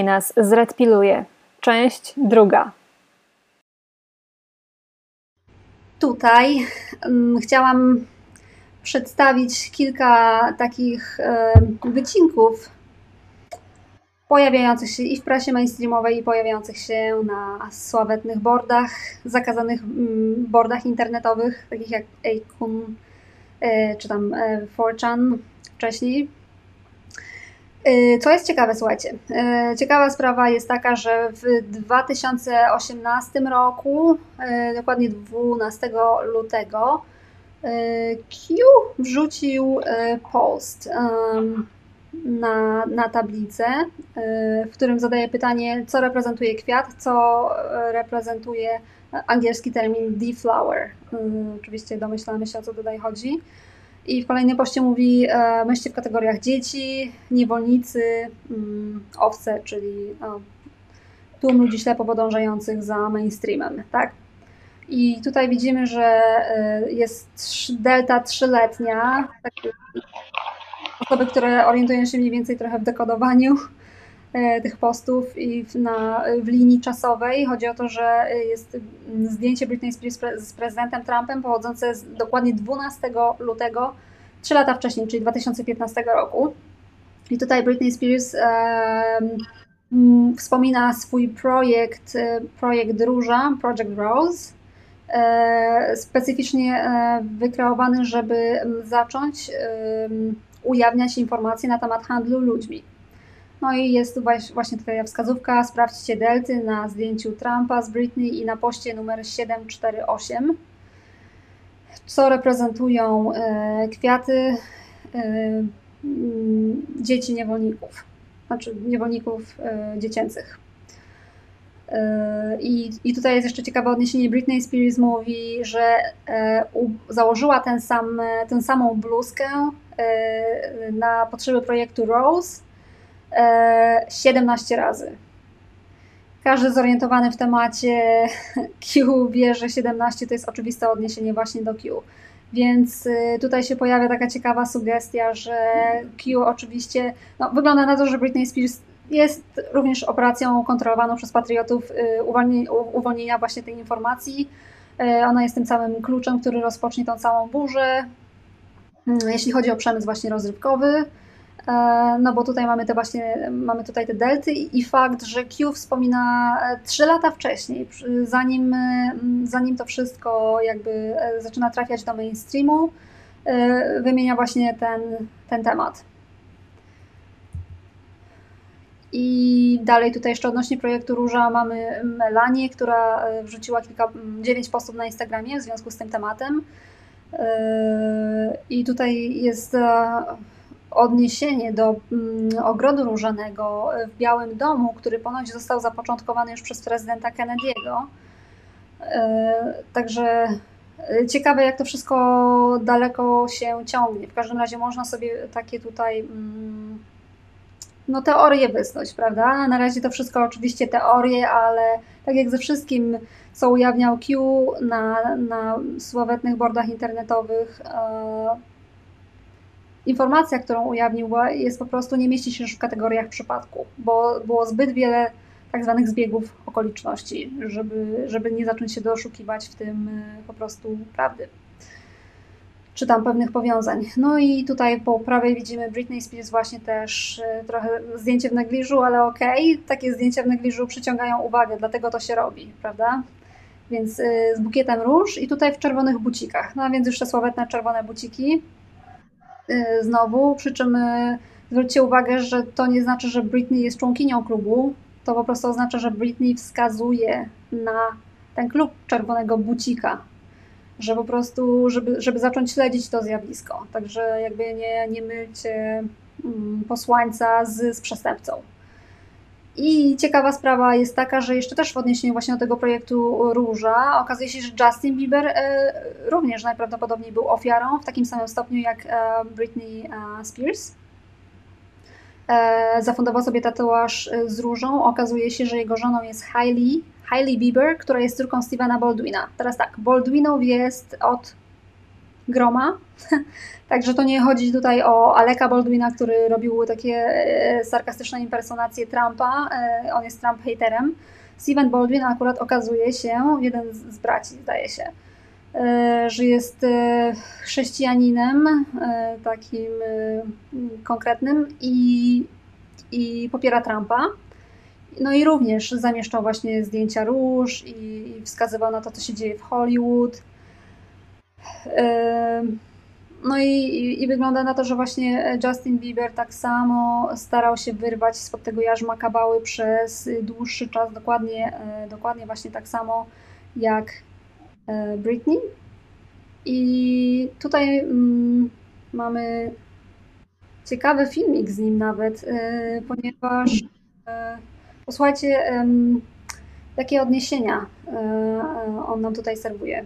Britney nas zredpiluje. Część druga. Tutaj um, chciałam przedstawić kilka takich um, wycinków pojawiających się i w prasie mainstreamowej, i pojawiających się na sławetnych boardach, zakazanych um, boardach internetowych, takich jak Akun e, czy tam e, 4chan wcześniej. Y, co jest ciekawe, słuchajcie. Y, ciekawa sprawa jest taka, że w 2018 roku, y, dokładnie 12 lutego, Q wrzucił post na, na tablicę, w którym zadaje pytanie, co reprezentuje kwiat, co reprezentuje angielski termin deflower. Oczywiście domyślamy się, o co tutaj chodzi. I w kolejnym poście mówi, e, myślcie w kategoriach dzieci, niewolnicy, mm, owce, czyli no, tłum ludzi ślepo podążających za mainstreamem, tak? I tutaj widzimy, że e, jest delta trzyletnia, osoby, które orientują się mniej więcej trochę w dekodowaniu tych postów i w, na, w linii czasowej. Chodzi o to, że jest zdjęcie Britney Spears z prezydentem Trumpem pochodzące z dokładnie 12 lutego, 3 lata wcześniej, czyli 2015 roku. I tutaj Britney Spears um, wspomina swój projekt, e, projekt Róża, Project Rose, e, specyficznie e, wykreowany, żeby zacząć ujawniać informacje na temat handlu ludźmi. No i jest właśnie tutaj wskazówka, sprawdźcie delty na zdjęciu Trumpa z Britney i na poście numer 748, co reprezentują e, kwiaty e, dzieci niewolników, znaczy niewolników e, dziecięcych. I, I tutaj jest jeszcze ciekawe odniesienie. Britney Spears mówi, że założyła ten sam, tę samą bluzkę na potrzeby projektu Rose 17 razy. Każdy zorientowany w temacie Q wie, że 17 to jest oczywiste odniesienie właśnie do Q. Więc y, tutaj się pojawia taka ciekawa sugestia, że Q oczywiście, no, wygląda na to, że Britney Spears jest również operacją kontrolowaną przez patriotów y, uwolnienia właśnie tej informacji. Y, ona jest tym samym kluczem, który rozpocznie tą całą burzę, jeśli chodzi o przemysł właśnie rozrywkowy. E, no bo tutaj mamy te właśnie, mamy tutaj te delty i fakt, że Q wspomina e, trzy lata wcześniej, zanim, e, zanim to wszystko jakby zaczyna trafiać do mainstreamu, wymienia właśnie ten, ten temat. I dalej tutaj jeszcze odnośnie projektu Róża mamy Melanię, która wrzuciła kilka, dziewięć postów na Instagramie w związku z tym tematem. I tutaj jest odniesienie do mm, ogrodu różanego w Białym Domu, który ponoć został zapoczątkowany już przez prezydenta Kennedy'ego. E, także e, ciekawe, jak to wszystko daleko się ciągnie. W każdym razie można sobie takie tutaj mm, no, teorie wysnuć, prawda? Na razie to wszystko oczywiście teorie, ale tak jak ze wszystkim, co ujawniał Q na, na sławetnych bordach internetowych, e, informacja, którą ujawnił, jest po prostu, nie mieści się już w kategoriach przypadku, bo było zbyt wiele tak zwanych zbiegów okoliczności, żeby, żeby nie zacząć się doszukiwać w tym e, po prostu prawdy. Czy tam pewnych powiązań. No i tutaj po prawej widzimy Britney Spears właśnie też e, trochę zdjęcie w negliżu, ale okej, okay, takie zdjęcia w negliżu przyciągają uwagę, dlatego to się robi, prawda? Więc e, z bukietem róż i tutaj w czerwonych bucikach. No a więc już te czerwone buciki. Y, znowu, przy czym y, zwróćcie uwagę, że to nie znaczy, że Britney jest członkinią klubu, to po prostu oznacza, że Britney wskazuje na ten klub czerwonego bucika, że po prostu, żeby, żeby zacząć śledzić to zjawisko. Także jakby nie, nie mylcie mm, posłańca z, z przestępcą. I ciekawa sprawa jest taka, że jeszcze też w odniesieniu właśnie do tego projektu Róża okazuje się, że Justin Bieber e, również najprawdopodobniej był ofiarą w takim samym stopniu jak e, Britney e, Spears. Zafundował sobie tatuaż z różą. Okazuje się, że jego żoną jest Hailey, Hailey Bieber, która jest córką Stevena Baldwina. Teraz tak, Baldwinów jest od groma, Także to nie chodzi tutaj o Aleka Baldwina, który robił takie e, sarkastyczne impersonacje Trumpa. E, on jest Trump haterem. Steven Baldwin akurat okazuje się, jeden z braci zdaje się, e, że jest chrześcijaninem takim konkretnym i, i popiera Trumpa. No i również zamieszczał właśnie zdjęcia róż i, i wskazywał na to, co się dzieje w Hollywood. No i, i, wygląda na to, że właśnie Justin Bieber tak samo starał się wyrwać spod tego jarzma kabały przez dłuższy czas, dokładnie, e, dokładnie właśnie tak samo jak e, Britney. I tutaj mm, mamy ciekawy filmik z nim nawet, e, ponieważ posłuchajcie, jakie odniesienia on nam tutaj serwuje.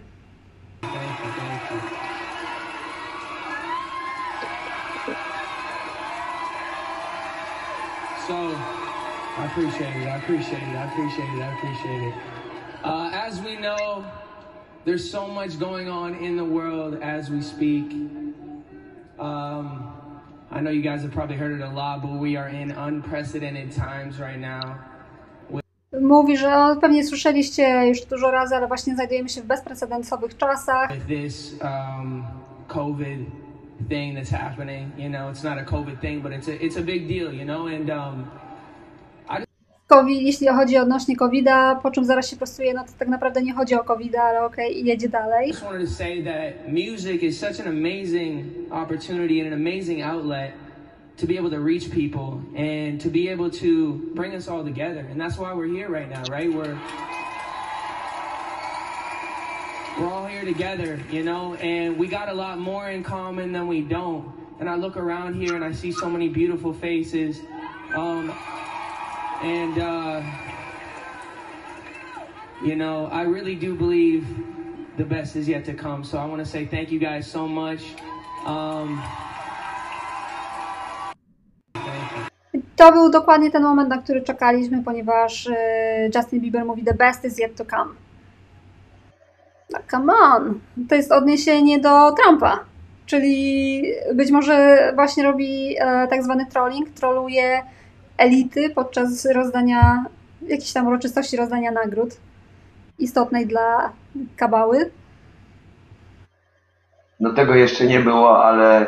I appreciate it. I appreciate it. I appreciate it. I appreciate it. Uh, as we know, there's so much going on in the world as we speak. Um, I know you guys have probably heard it a lot, but we are in unprecedented times right now. Mówi, że pewnie słyszeliście już dużo razy, ale właśnie znajdujemy się w bezprecedensowych czasach. With this um, COVID thing that's happening. You know, it's not a COVID thing, but it's a it's a big deal. You know, and um, COVID, jeśli chodzi odnośnie COVID-a, po czym zaraz się prostuje, no to tak naprawdę nie chodzi o COVID, ale okej, okay, jedzie dalej. Just wanted to say that music is such an amazing opportunity and an amazing outlet to be able to reach people and to be able to bring us all together. And that's why we're here right now, right? We're we're all here together, you know, and we got a lot more in common than we don't. And I look around here and I see so many beautiful faces. Um, and, uh, you know, I really do believe the best is yet to come. So I want to say thank you guys so much. Um, to był dokładnie ten moment, na który czekaliśmy, ponieważ Justin Bieber mówi The best is yet to come. No come on, to jest odniesienie do Trumpa. Czyli być może właśnie robi e, tak zwany trolling, troluje elity podczas rozdania, jakiejś tam uroczystości rozdania nagród istotnej dla kabały. No tego jeszcze nie było, ale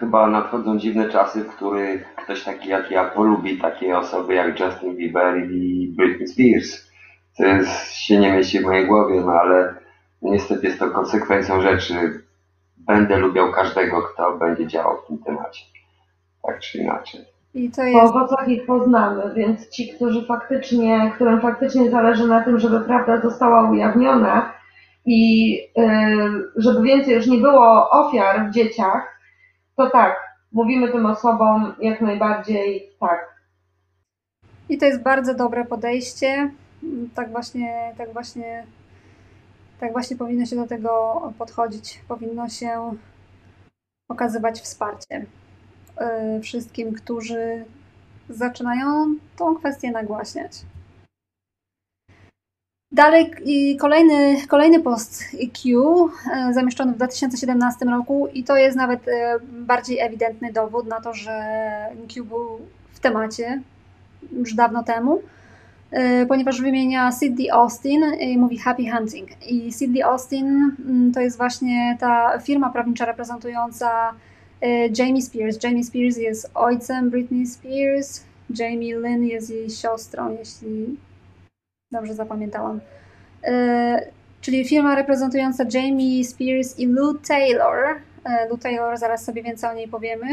chyba nadchodzą dziwne czasy, w których ktoś taki jak ja polubi takie osoby jak Justin Bieber i Britney Spears. To jest, się nie mieści w mojej głowie, no ale niestety jest to konsekwencją rzeczy. Będę lubiał każdego, kto będzie działał w tym temacie. Tak czy inaczej. I to jest... Po owocach ich poznamy, więc ci, którzy faktycznie, którym faktycznie zależy na tym, żeby prawda została ujawniona i yy, żeby więcej już nie było ofiar w dzieciach, to tak, mówimy tym osobom jak najbardziej tak. I to jest bardzo dobre podejście. Tak właśnie, tak właśnie tak właśnie powinno się do tego podchodzić. Powinno się okazywać wsparcie y, wszystkim, którzy zaczynają tą kwestię nagłaśniać. Dalej kolejny, kolejny post Q y, zamieszczony w 2017 roku i to jest nawet y, bardziej ewidentny dowód na to, że Q był w temacie już dawno temu. E, ponieważ wymienia Sydney Austin i mówi Happy Hunting. I Sydney Austin mm, to jest właśnie ta firma prawnicza reprezentująca e, Jamie Spears. Jamie Spears jest ojcem Britney Spears, Jamie Lynn jest jej siostrą, jeśli dobrze zapamiętałam. E, czyli firma reprezentująca Jamie Spears i Lou Taylor. Lou Taylor, zaraz sobie więcej o niej powiemy.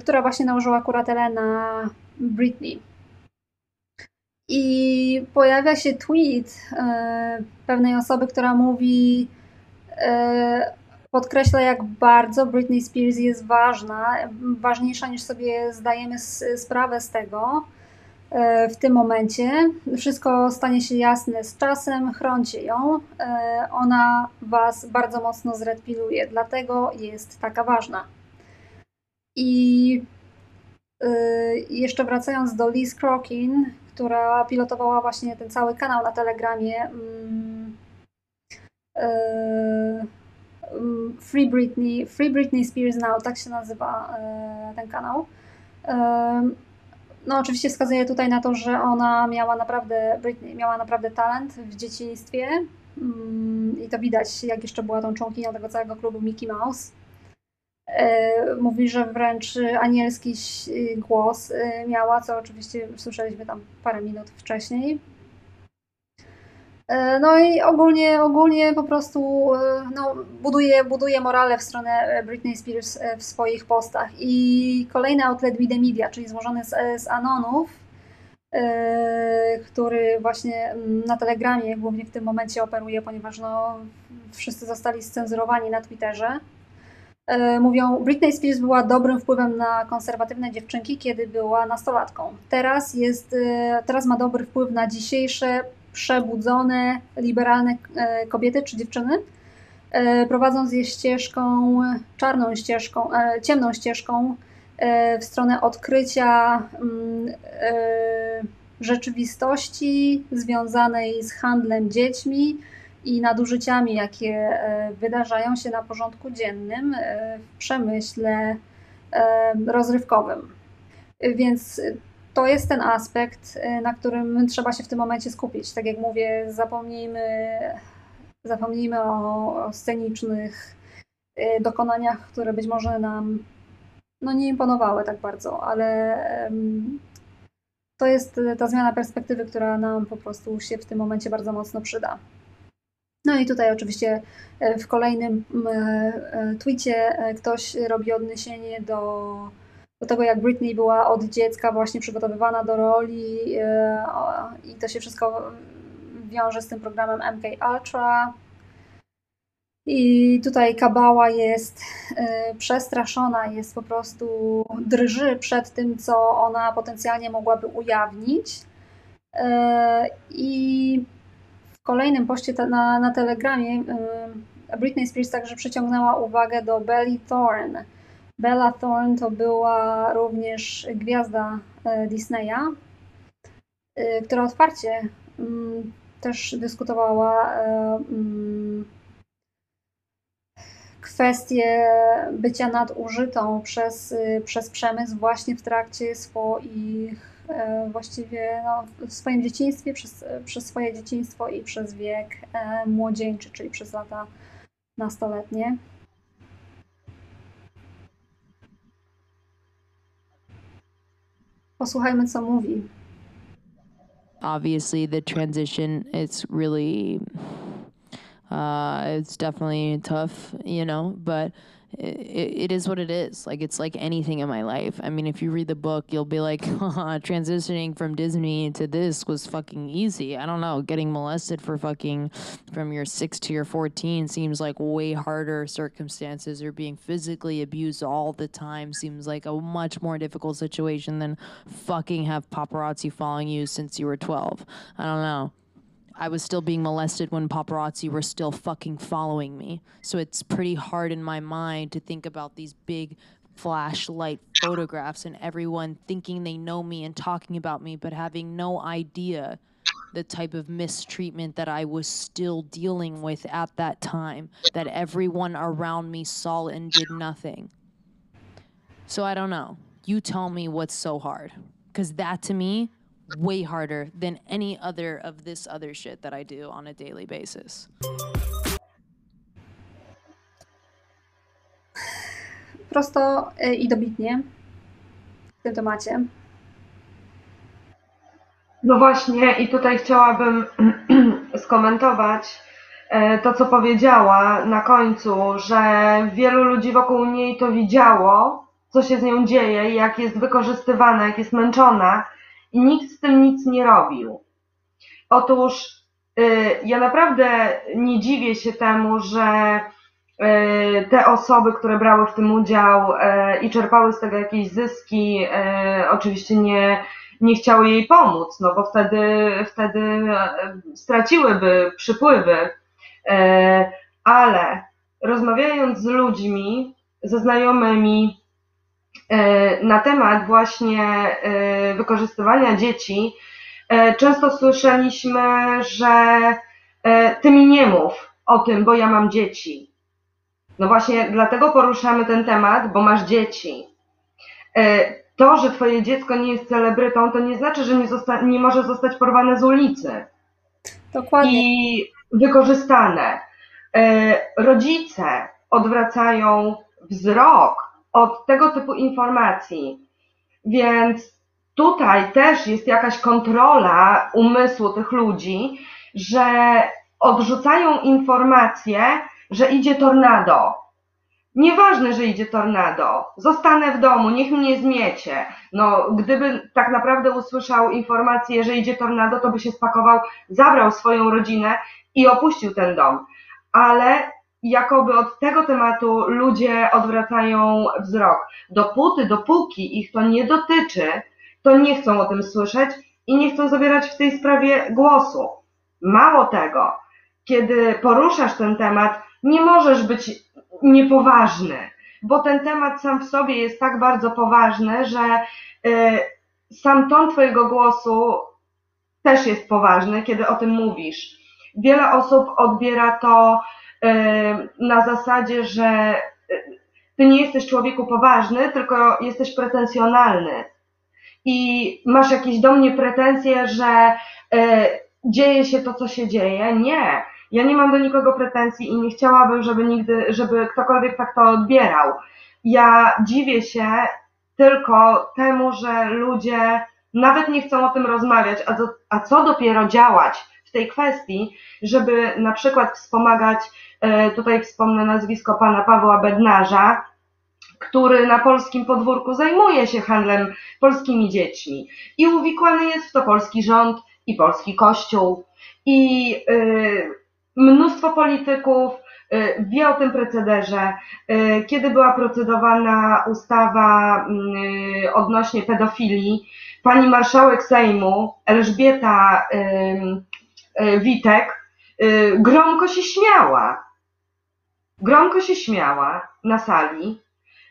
która właśnie nałożyła kuratelę na Britney. I pojawia się tweet e, pewnej osoby, która mówi, e, podkreśla, jak bardzo Britney Spears jest ważna, ważniejsza niż sobie zdajemy sprawę z tego e, w tym momencie. Wszystko stanie się jasne z czasem, chroncie ją. Ona Was bardzo mocno zredpiluje, dlatego jest taka ważna. I jeszcze wracając do Liz Crokin, która pilotowała właśnie ten cały kanał na Telegramie. E, mm, Free Britney, Free Britney Spears Now, tak się nazywa e, ten kanał. E, no oczywiście wskazuje tutaj na to, że ona miała naprawdę, Britney miała naprawdę talent w dzieciństwie mm, i to widać, jak jeszcze była tą członkinią tego całego klubu Mickey Mouse. Mówi, że wręcz anielski głos miała, co oczywiście słyszeliśmy tam parę minut wcześniej. E, no i ogólnie, ogólnie po prostu no, buduje, buduje morale w stronę Britney Spears w swoich postach. I kolejny outlet Be Media, czyli złożony z, z Anonów, który właśnie mm, na Telegramie głównie w tym momencie operuje, ponieważ no, wszyscy zostali scenzurowani na Twitterze. E, mówią, Britney Spears była dobrym wpływem na konserwatywne dziewczynki, kiedy była nastolatką. Teraz, jest, e, teraz ma dobry wpływ na dzisiejsze, przebudzone, liberalne e, kobiety czy dziewczyny, prowadząc je ścieżką, czarną ścieżką, ciemną ścieżką w stronę odkrycia mm, rzeczywistości związanej z handlem dziećmi, i nadużyciami, jakie e, wydarzają się na porządku dziennym e, w przemyśle e, rozrywkowym. Więc to jest ten aspekt, na którym trzeba się w tym momencie skupić. Tak jak mówię, zapomnijmy, zapomnijmy o, o scenicznych dokonaniach, które być może nam no, nie imponowały tak bardzo, ale to jest ta zmiana perspektywy, która nam po prostu się w tym momencie bardzo mocno przyda. No i tutaj oczywiście w kolejnym e, tweetie e, ktoś robi odniesienie do, do tego, jak Britney była od dziecka właśnie przygotowywana do roli i to się wszystko wiąże z tym programem MK Ultra. I tutaj Kabała jest przestraszona, jest po prostu drży przed tym, co ona potencjalnie mogłaby ujawnić. I w kolejnym poście na, na Telegramie Britney Spears także przyciągnęła uwagę do Belly Thorne. Bella Thorne to była również gwiazda y, Disneya, y, która otwarcie mm, też dyskutowała mm, kwestię bycia nadużytą przez, przez przemysł właśnie w trakcie swoich E, właściwie no, w swoim dzieciństwie, przez, przez swoje dzieciństwo i przez wiek e, młodzieńczy, czyli przez lata nastoletnie. Posłuchajmy, co mówi. Obviously, the transition it's really uh, it's definitely tough, you know, but it, it is what it is. Like it's like anything in my life. I mean, if you read the book, you'll be like, transitioning from Disney to this was fucking easy. I don't know. Getting molested for fucking from your six to your fourteen seems like way harder circumstances. Or being physically abused all the time seems like a much more difficult situation than fucking have paparazzi following you since you were twelve. I don't know. I was still being molested when paparazzi were still fucking following me. So it's pretty hard in my mind to think about these big flashlight photographs and everyone thinking they know me and talking about me, but having no idea the type of mistreatment that I was still dealing with at that time, that everyone around me saw and did nothing. So I don't know. You tell me what's so hard. Because that to me way harder than any other of this other shit that I do on a daily basis. Prosto e, i dobitnie w tym temacie. No właśnie, i tutaj chciałabym skomentować e, to, co powiedziała na końcu, że wielu ludzi wokół niej to widziało, co się z nią dzieje, jak jest wykorzystywana, jak jest męczona i nikt z tym nic nie robił. Otóż y, ja naprawdę nie dziwię się temu, że y, te osoby, które brały w tym udział y, i czerpały z tego jakieś zyski, oczywiście nie, nie chciały jej pomóc, no bo wtedy, wtedy straciłyby przypływy. Ale rozmawiając z ludźmi, ze znajomymi na temat właśnie wykorzystywania dzieci, E, często słyszeliśmy, że e, ty mi nie mów o tym, bo ja mam dzieci. No właśnie dlatego poruszamy ten temat, bo masz dzieci. E, to, że twoje dziecko nie jest celebrytą, to nie znaczy, że nie, zosta- nie może zostać porwane z ulicy. Dokładnie. I wykorzystane. Rodzice odwracają wzrok od tego typu informacji, więc tutaj też jest jakaś kontrola umysłu tych ludzi, że odrzucają informację, że idzie tornado. Nieważne, że idzie tornado, zostanę w domu, niech mnie zmiecie. No, gdyby tak naprawdę usłyszał informację, że idzie tornado, to by się spakował, zabrał swoją rodzinę i opuścił ten dom. Ale jakoby od tego tematu ludzie odwracają wzrok. Dopóty, dopóki ich to nie dotyczy, to nie chcą o tym słyszeć i nie chcą zabierać w tej sprawie głosu. Mało tego, kiedy poruszasz ten temat, nie możesz być niepoważny, bo ten temat sam w sobie jest tak bardzo poważny, że y, sam ton Twojego głosu też jest poważny, kiedy o tym mówisz. Wiele osób odbiera to na zasadzie, że y, Ty nie jesteś człowieku poważny, tylko jesteś pretensjonalny i masz jakieś do mnie pretensje, że e, dzieje się to, co się dzieje. Nie. Ja nie mam do nikogo pretensji i nie chciałabym, żeby nigdy, żeby ktokolwiek tak to odbierał. Ja dziwię się tylko temu, że ludzie nawet nie chcą o tym rozmawiać, a, do, a co dopiero działać w tej kwestii, żeby na przykład wspomagać, e, tutaj wspomnę nazwisko pana Pawła Bednarza, który na polskim podwórku zajmuje się handlem polskimi dziećmi i uwikłany jest w to polski rząd i polski kościół i y, mnóstwo polityków y, wie o tym procederze. Y, kiedy była procedowana ustawa y, odnośnie pedofilii, pani marszałek Sejmu Elżbieta Witek gromko się śmiała. Gromko się śmiała na sali.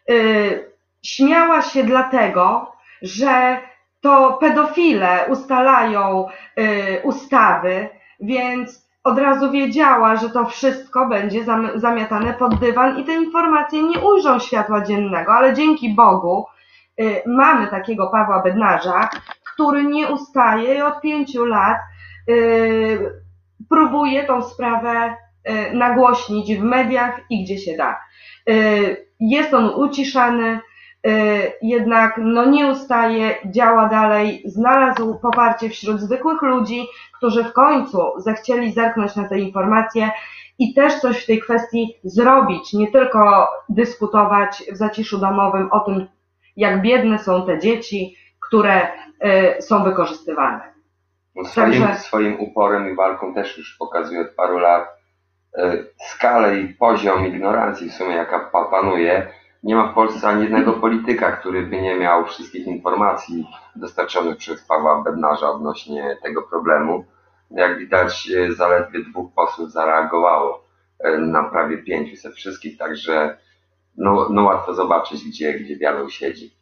Y, śmiała się dlatego, że to pedofile ustalają y, ustawy, więc od razu wiedziała, że to wszystko będzie zamiatane pod dywan i te informacje nie ujrzą światła dziennego, ale dzięki Bogu y, mamy takiego Pawła Bednarza, który nie ustaje i od pięciu lat próbuje tą sprawę nagłośnić w mediach i gdzie się da. Jest on uciszany, y, jednak no nie ustaje, działa dalej, znalazł poparcie wśród zwykłych ludzi, którzy w końcu zechcieli zerknąć na te informacje i też coś w tej kwestii zrobić, nie tylko dyskutować w zaciszu domowym o tym, jak biedne są te dzieci, które są wykorzystywane. No swoim, Także... swoim uporem i walką też już pokazuje od paru lat E, skalę i poziom ignorancji w sumie, jaka panuje. Nie ma w Polsce ani jednego polityka, który by nie miał wszystkich informacji dostarczonych przez Pawła Bednarza odnośnie tego problemu. Jak widać, e, zaledwie dwóch posłów zareagowało e, na prawie 500 wszystkich, także no, no łatwo zobaczyć, gdzie, gdzie diabeł siedzi.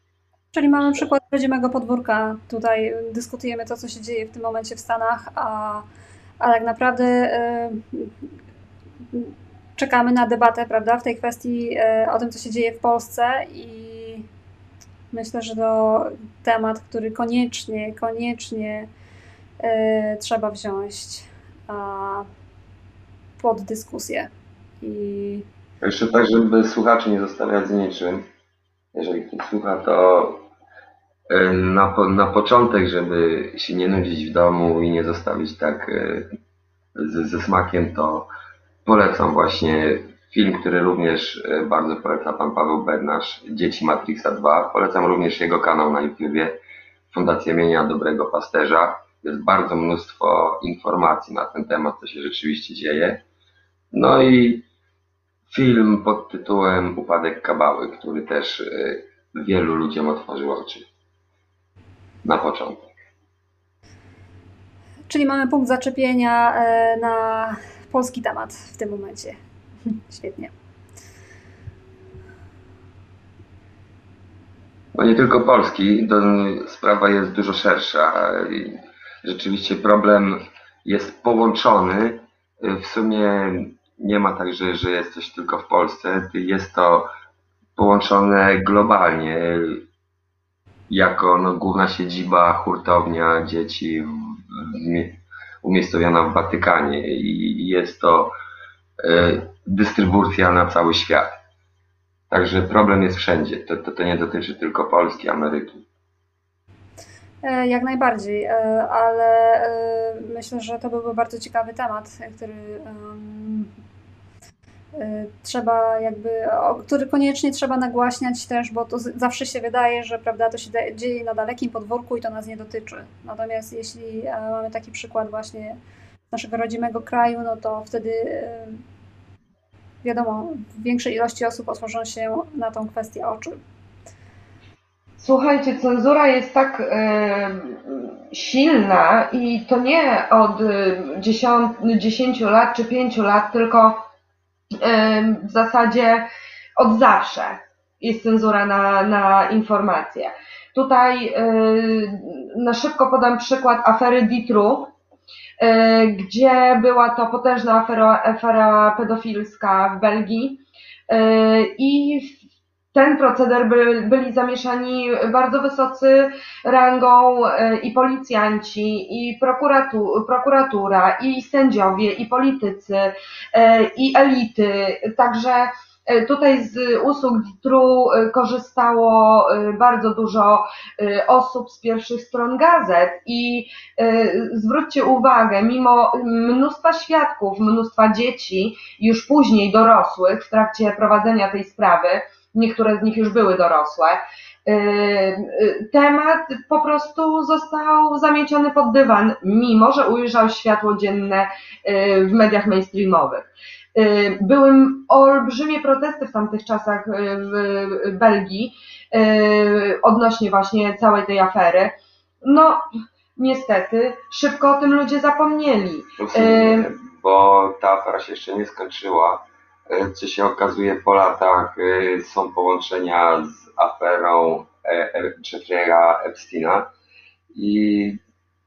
Czyli mamy przykład rodzimego podwórka. Tutaj dyskutujemy to, co się dzieje w tym momencie w Stanach, a, a tak naprawdę czekamy na debatę, prawda, w tej kwestii e, o tym, co się dzieje w Polsce i myślę, że to temat, który koniecznie, koniecznie e, trzeba wziąć pod dyskusję. I... Jeszcze tak, żeby słuchaczy nie zostawiać z niczym. Jeżeli ktoś słucha, to e, na, na początek, żeby się nie nudzić w domu i nie zostawić tak ze, ze smakiem, to Polecam właśnie film, który również e, bardzo poleca pan Paweł Bednarz, Dzieci Matrixa 2. Polecam również jego kanał na YouTubie. Fundacja Mienia Dobrego Pasterza. Jest bardzo mnóstwo informacji na ten temat, co się rzeczywiście dzieje. No i film pod tytułem Upadek Kabały, który też y, wielu ludziom otworzył oczy. Na początek. Czyli mamy punkt zaczepienia e, na polski temat w tym momencie. Świetnie. No nie tylko Polski, to sprawa jest dużo szersza. Rzeczywiście problem jest połączony. W sumie nie ma tak, że, że jest coś tylko w Polsce. Jest to połączone globalnie jako no, główna siedziba, hurtownia dzieci umiejscowiona w Watykanie i jest to e, dystrybucja na cały świat. Także problem jest wszędzie. To, to, to nie dotyczy tylko Polski, Ameryki. E, jak najbardziej, e, ale myślę, że to byłby bardzo ciekawy temat, który trzeba jakby, który koniecznie trzeba nagłaśniać też, bo to zawsze się wydaje, że prawda, to się dzieje na dalekim podwórku i to nas nie dotyczy. Natomiast jeśli mamy taki przykład właśnie naszego rodzimego kraju, no to wtedy wiadomo, większej ilości osób otworzą się na tą kwestię oczy. Słuchajcie, cenzura jest tak silna i to nie od 10, 10 lat czy 5 lat, tylko w zasadzie od zawsze jest cenzura na, na informacje. Tutaj na szybko podam przykład afery Ditru, gdzie była to potężna afera, afera pedofilska w Belgii i ten proceder by, byli zamieszani bardzo wysocy rangą e, i policjanci, i prokuratu, prokuratura, i sędziowie, i politycy, i elity. Także E, tutaj z usług DITRU e, korzystało e, bardzo dużo osób z pierwszych stron gazet i zwróćcie uwagę, mimo mnóstwa świadków, mnóstwa dzieci, już później dorosłych w trakcie prowadzenia tej sprawy, niektóre z nich już były dorosłe, temat po prostu został zamieciony pod dywan, mimo że ujrzał światło dzienne w mediach mainstreamowych. Y, były olbrzymie protesty w tamtych czasach y, w Belgii y, odnośnie właśnie całej tej afery. No, niestety, szybko o tym ludzie zapomnieli. Bo ta afera się jeszcze nie skończyła. Co się okazuje po latach, są połączenia z aferą e, e, Jeffrey'a Epsteina i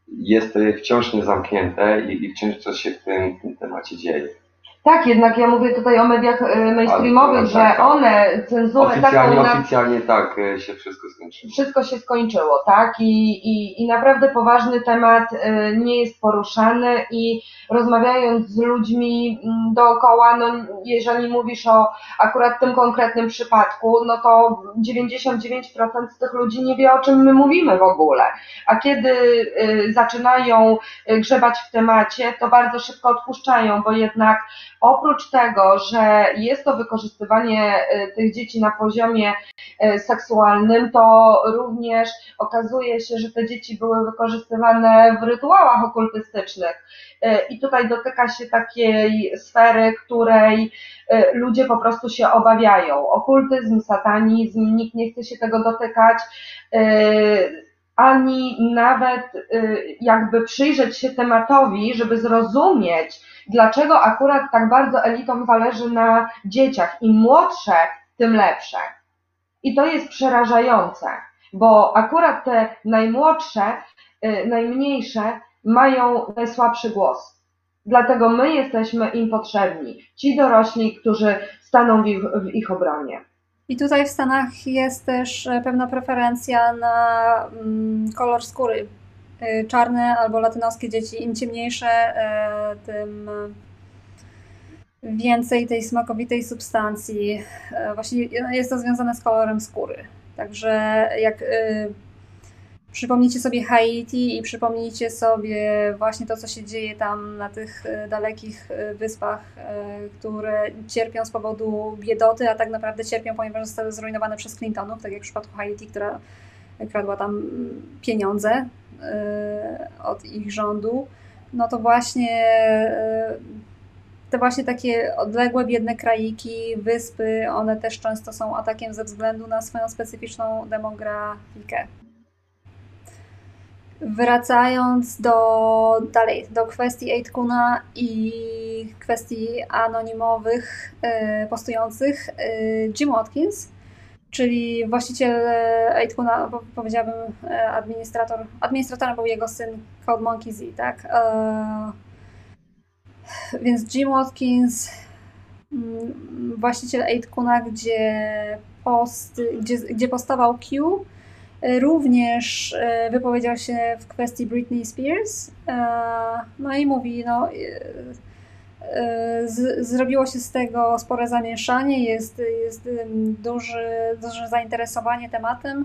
jest wciąż niezamknięte i wciąż coś się w tym, w tym temacie dzieje. Tak, jednak ja mówię tutaj o mediach e, mainstreamowych, że tak, tak. one cenzurę oficjalnie, taką... Oficjalnie tak e, się wszystko skończyło. Wszystko się skończyło, tak? I, i, i naprawdę poważny temat e, nie jest poruszany i rozmawiając z ludźmi mm, dookoła, no jeżeli mówisz o akurat tym konkretnym przypadku, no to 99% z tych ludzi nie wie o czym my mówimy w ogóle. A kiedy zaczynają grzebać w temacie, to bardzo szybko odpuszczają, bo jednak Oprócz tego, że jest to wykorzystywanie e, tych dzieci na poziomie e, seksualnym, to również okazuje się, że te dzieci były wykorzystywane w rytuałach okultystycznych. E, I tutaj dotyka się takiej sfery, której ludzie po prostu się obawiają. Okultyzm, satanizm, nikt nie chce się tego dotykać ani nawet jakby przyjrzeć się tematowi, żeby zrozumieć, dlaczego akurat tak bardzo elitom zależy na dzieciach. Im młodsze, tym lepsze. I to jest przerażające, bo akurat te najmłodsze, y, najmniejsze mają najsłabszy głos. Dlatego my jesteśmy im potrzebni. Ci dorośli, którzy staną w ich, w ich obronie. I tutaj w Stanach jest też e, pewna preferencja na mm, kolor skóry Y, czarne albo latynoskie dzieci, im ciemniejsze, y, tym więcej tej smakowitej substancji. Właśnie jest to związane z kolorem skóry. Także jak przypomnijcie sobie Haiti i przypomnijcie sobie właśnie to, co się dzieje tam na tych dalekich wyspach, które cierpią z powodu biedoty, a tak naprawdę cierpią, ponieważ zostały zrujnowane przez Clintonów, tak jak w przypadku Haiti, która kradła tam pieniądze od ich rządu, no to właśnie te właśnie takie odległe, biedne kraiki, wyspy, one też często są atakiem ze względu na swoją specyficzną demografikę. Wracając do dalej, do kwestii Aitkuna i kwestii anonimowych y, postujących, y, Jim Watkins, czyli właściciel Aitkuna, powiedziałabym administrator, administratorem był jego syn Code Monkey Z, tak? Więc Jim Watkins, mm, właściciel Aitkuna, gdzie, post, gdzie, gdzie postawał Q, również e, wypowiedział się w kwestii Britney Spears. E, no i mówi, no, e, z, zrobiło się z tego spore zamieszanie, jest, jest duży, duże zainteresowanie tematem.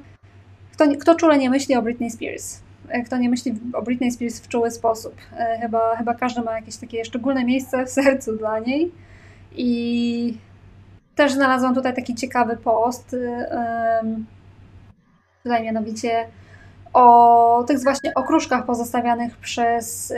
Kto, kto czule nie myśli o Britney Spears? Kto nie myśli o Britney Spears w czuły sposób? Chyba, chyba każdy ma jakieś takie szczególne miejsce w sercu dla niej. I też znalazłam tutaj taki ciekawy post. Tutaj mianowicie o tych właśnie okruszkach pozostawianych przez y,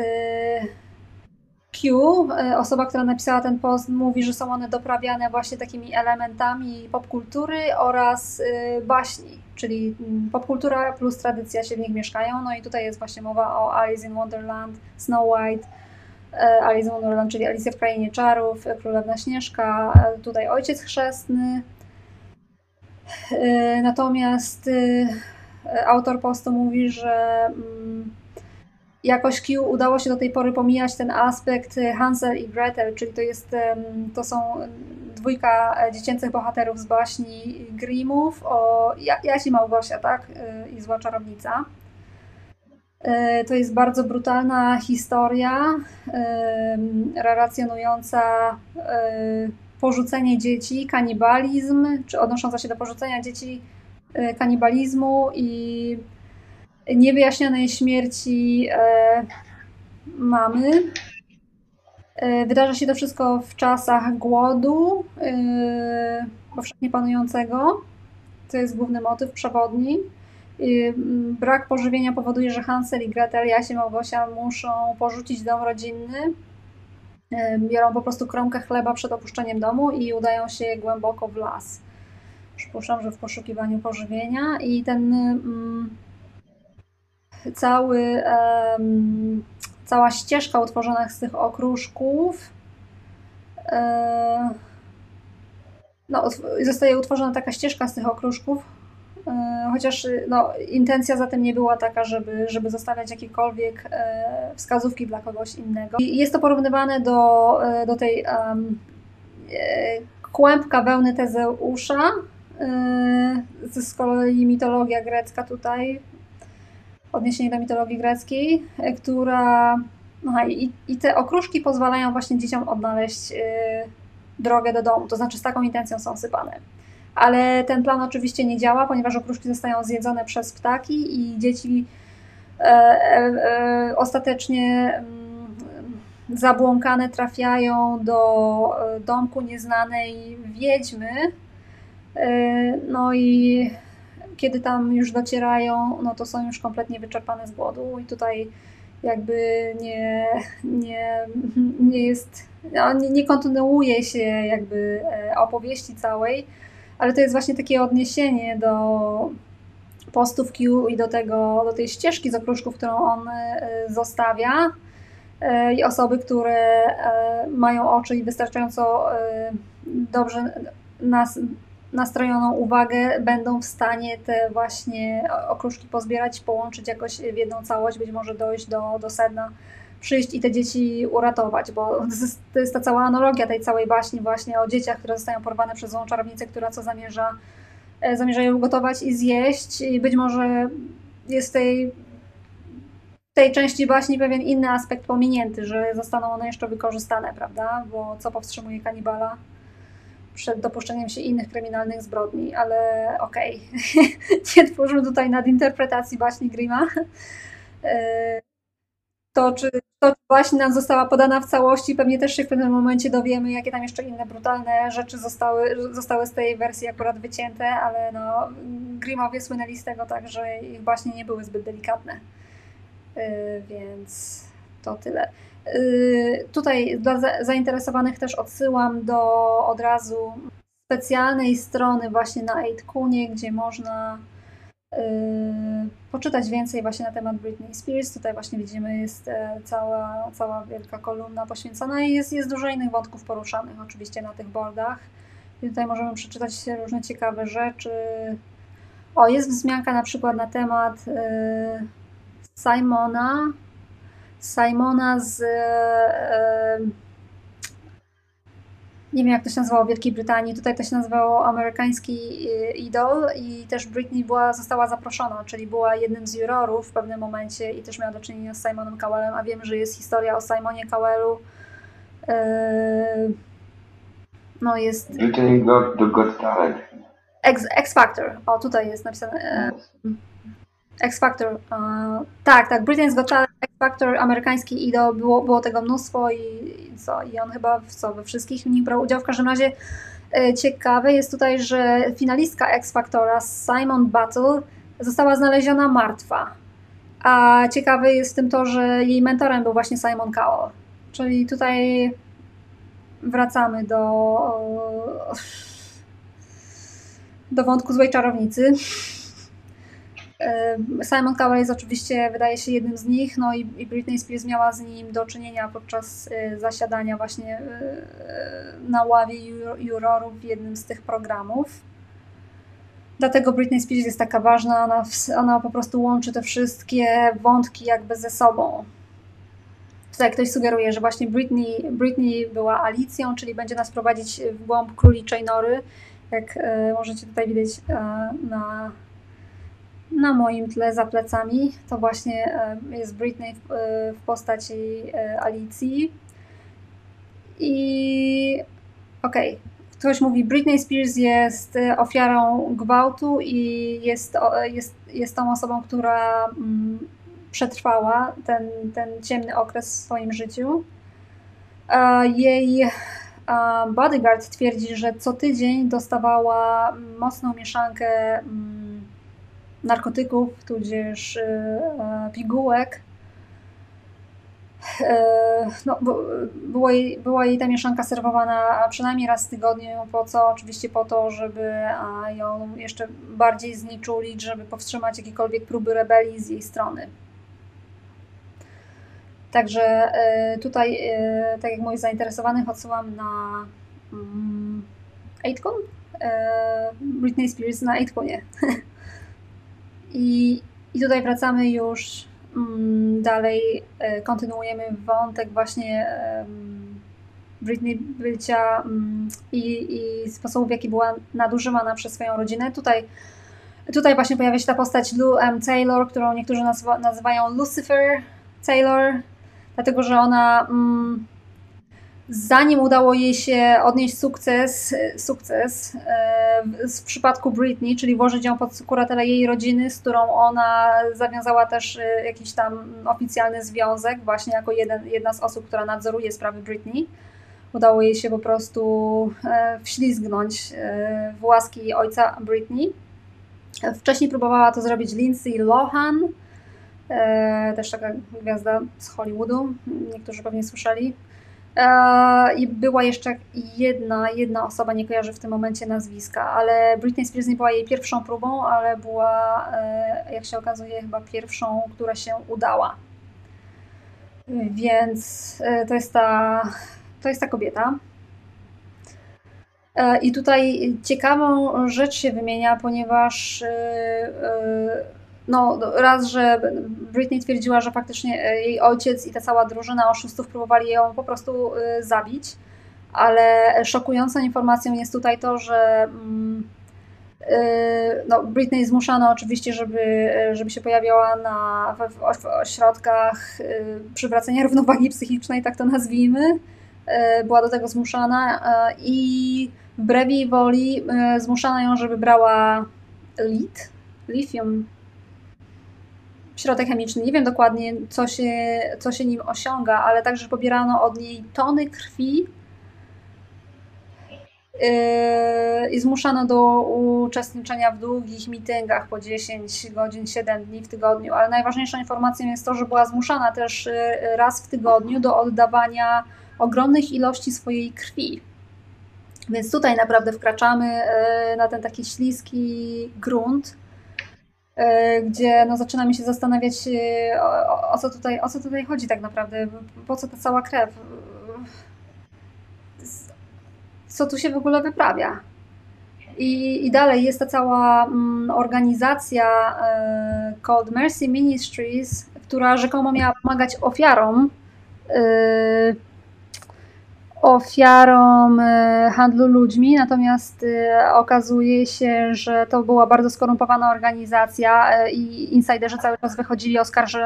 Q. Y, osoba, która napisała ten post, mówi, że są one doprawiane właśnie takimi elementami popkultury oraz y, baśni, czyli mm, popkultura plus tradycja się w nich mieszkają. No i tutaj jest właśnie mowa o Alice in Wonderland, Snow White, Alice in Wonderland, czyli Alicja w Krainie Czarów, Królewna Śnieżka, tutaj Ojciec Chrzestny, natomiast e, autor postu mówi, że mm, jakoś Q udało się do tej pory pomijać ten aspekt Hansel i Gretel, czyli to, jest, to są dwójka dziecięcych bohaterów z baśni Grimmów o Jasi Małgosia, tak? E, I Zła Czarownica. To jest bardzo brutalna historia, relacjonująca porzucenie dzieci, kanibalizm, czy odnosząca się do porzucenia dzieci, e, kanibalizmu i niewyjaśnionej śmierci e, mamy. E, wydarza się to wszystko w czasach głodu powszechnie panującego. To jest główny motyw przewodni. Brak pożywienia powoduje, że Hansel i Gretel, Jasie Małgosia muszą porzucić dom rodzinny biorą po prostu kromkę chleba przed opuszczeniem domu i udają się głęboko w las. Przypuszczam, że w poszukiwaniu pożywienia i ten mm, cały, um, cała ścieżka utworzona z tych okruszków um, no, zostaje utworzona taka ścieżka z tych okruszków, E, chociaż no, intencja za tym nie była taka, żeby, żeby zostawiać jakiekolwiek e, wskazówki dla kogoś innego. I jest to porównywane do, e, do tej um, kłębka wełny Tezeusza, z kolei mitologia grecka tutaj, odniesienie do mitologii greckiej, która Aha, i, i te okruszki pozwalają właśnie dzieciom odnaleźć drogę do domu, to znaczy z taką intencją są sypane ale ten plan oczywiście nie działa, ponieważ okruszki zostają zjedzone przez ptaki i dzieci e, e, e, ostatecznie mm, zabłąkane trafiają do domku nieznanej wiedźmy. No i kiedy tam już docierają, no to są już kompletnie wyczerpane z głodu i tutaj jakby nie, nie, nie jest, no, nie, nie kontynuuje się jakby opowieści całej, ale to jest właśnie takie odniesienie do postów Q i do, tego, do tej ścieżki z okruszków, którą on e, zostawia. E, I osoby, które e, mają oczy i wystarczająco dobrze nas, nastrojoną uwagę, będą w stanie te właśnie okruszki pozbierać, połączyć jakoś w jedną całość, być może dojść do, do sedna przyjść i te dzieci uratować, bo to jest, ta cała analogia tej całej baśni właśnie o dzieciach, które zostają porwane przez złą czarownicę, która co zamierza, e, zamierza je ugotować i zjeść i być może jest tej tej części baśni pewien inny aspekt pominięty, że zostaną one jeszcze wykorzystane, prawda? Bo co powstrzymuje kanibala przed dopuszczeniem się innych kryminalnych zbrodni, ale okej, okay. nie twórzmy tutaj nadinterpretacji baśni Grima. E, to, czy to właśnie nam została podana w całości. Pewnie też się w pewnym momencie dowiemy, jakie tam jeszcze inne brutalne rzeczy zostały, zostały z tej wersji akurat wycięte, ale no, Grimowie słynęli z tego tak, że ich baśnie nie były zbyt delikatne. Y, więc to tyle. Y, tutaj dla zainteresowanych też odsyłam do od razu specjalnej strony właśnie na 8kunie, gdzie można poczytać więcej właśnie na temat Britney Spears. Tutaj właśnie widzimy jest e, cała, cała wielka kolumna poświęcona i jest, jest dużo innych wątków poruszanych oczywiście na tych boardach. I tutaj możemy przeczytać różne ciekawe rzeczy. O, jest wzmianka na przykład na temat y, Simona. Simona z. Y, nie wiem jak to się nazywało w Wielkiej Brytanii, tutaj to się nazywało amerykański idol i też Britney była, została zaproszona, czyli była jednym z jurorów w pewnym momencie i też miała do czynienia z Simonem Cowellem, a wiem, że jest historia o Simonie Cowellu. No jest... Britney got, got talent. X, X Factor. O, tutaj jest napisane. E, X Factor. Tak, tak. Britain's Got Talent, Factor, amerykański idol. Było, było tego mnóstwo i, i co? I on chyba w, co, we wszystkich w nich brał udział. W każdym razie e, ciekawe jest tutaj, że finalistka X Factora, Simon Battle, została znaleziona martwa. A ciekawe jest w tym to, że jej mentorem był właśnie Simon Cowell. Czyli tutaj wracamy do, do wątku złej czarownicy. Simon Cowell jest oczywiście, wydaje się, jednym z nich, no i, Britney Spears miała z nim do czynienia podczas y, zasiadania właśnie y, na ławie jurorów w jednym z tych programów. Dlatego Britney Spears jest taka ważna, ona, ona po prostu łączy te wszystkie wątki jakby ze sobą. Tutaj ktoś sugeruje, że właśnie Britney, Britney była Alicją, czyli będzie nas prowadzić w głąb króliczej nory, jak e, możecie tutaj widzieć na, na moim tle za plecami. To właśnie e, jest Britney w, w postaci Alicji. I okej, okay. ktoś mówi, Britney Spears jest ofiarą gwałtu i jest, jest, jest tą osobą, która mm, przetrwała ten, ten ciemny okres w swoim życiu. Jej bodyguard twierdzi, że co tydzień dostawała mocną mieszankę mm, narkotyków, tudzież y, pigułek. E, no, było jej, była jej ta mieszanka serwowana przynajmniej raz w tygodniu. Po co? Oczywiście po to, żeby ją jeszcze bardziej zniczulić, żeby powstrzymać jakiekolwiek próby rebelii z jej strony. Także tutaj, tak jak moich zainteresowanych, odsyłam na 8kun, mm, e, Britney Spears na 8kunie. I, I tutaj wracamy już mm, dalej, kontynuujemy wątek właśnie Britney bycia mm, i, i sposobu, w jaki była nadużywana przez swoją rodzinę. Tutaj, tutaj właśnie pojawia się ta postać Lou M. Taylor, którą niektórzy nazywa, nazywają Lucifer Taylor, dlatego że ona mm, zanim udało jej się odnieść sukces, sukces e, w przypadku Britney, czyli włożyć ją pod kuratele jej rodziny, z którą ona zawiązała też e, jakiś tam oficjalny związek, właśnie jako jeden, jedna z osób, która nadzoruje sprawy Britney. Udało jej się po prostu e, wślizgnąć w łaski ojca Britney. Wcześniej próbowała to zrobić Lindsay Lohan, też taka gwiazda z Hollywoodu, niektórzy pewnie słyszeli. E, I była jeszcze jedna, jedna osoba, nie kojarzę w tym momencie nazwiska, ale Britney Spears nie była jej pierwszą próbą, ale była, e, jak się okazuje, chyba pierwszą, która się udała. Więc to jest ta, to jest ta kobieta. I tutaj ciekawą rzecz się wymienia, ponieważ no raz, że Britney twierdziła, że faktycznie e, jej ojciec i ta cała drużyna oszustów próbowali ją po prostu e, zabić, ale szokującą informacją jest tutaj to, że mm, e, no, Britney zmuszano oczywiście, żeby, żeby się pojawiała na, w, w ośrodkach przywracania równowagi psychicznej, tak to nazwijmy. Była do tego zmuszana i wbrew jej woli zmuszano ją, żeby brała lit, lithium środek chemiczny. Nie wiem dokładnie, co się, co się nim osiąga, ale także pobierano od niej tony krwi yy, i zmuszano do uczestniczenia w długich mitygach po 10 godzin, 7 dni w tygodniu, ale najważniejszą informacją jest to, że była zmuszana też yy, raz w tygodniu do oddawania ogromnych ilości swojej krwi. Więc tutaj naprawdę wkraczamy yy, na ten taki śliski grunt, gdzie no, zaczynamy się zastanawiać, o, o, co tutaj, o co tutaj chodzi tak naprawdę, po co ta cała krew, co tu się w ogóle wyprawia. I, i dalej jest ta cała mm, organizacja e, Mercy Ministries, która rzekomo miała pomagać ofiarom, e, ofiarom e, handlu ludźmi, natomiast e, okazuje się, że to była bardzo skorumpowana organizacja e, i insiderzy cały czas wychodzili, oskarży,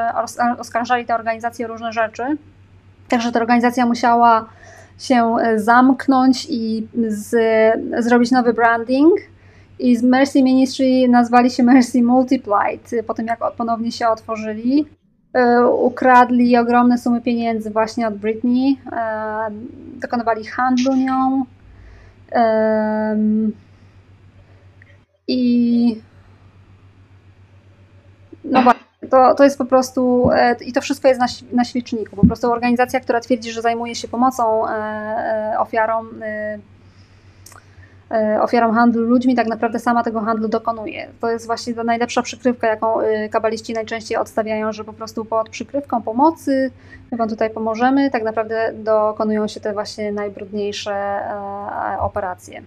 oskarżali tę organizację o różne rzeczy. Także ta organizacja musiała się zamknąć i z, zrobić nowy branding. I z Mercy Ministry nazwali się Mercy Multiplied, po tym jak ponownie się otworzyli. E, ukradli ogromne sumy pieniędzy właśnie od Britney, e, dokonywali handlu nią. I no właśnie to, to jest po prostu, e, i to wszystko jest na, na świeczniku. Po prostu organizacja, która twierdzi, że zajmuje się pomocą ofiarom, ofiarom handlu ludźmi, tak naprawdę sama tego handlu dokonuje. To jest właśnie ta najlepsza przykrywka, jaką kabaliści najczęściej odstawiają, że po prostu pod przykrywką pomocy my wam tutaj pomożemy, tak naprawdę dokonują się te właśnie najbrudniejsze operacje.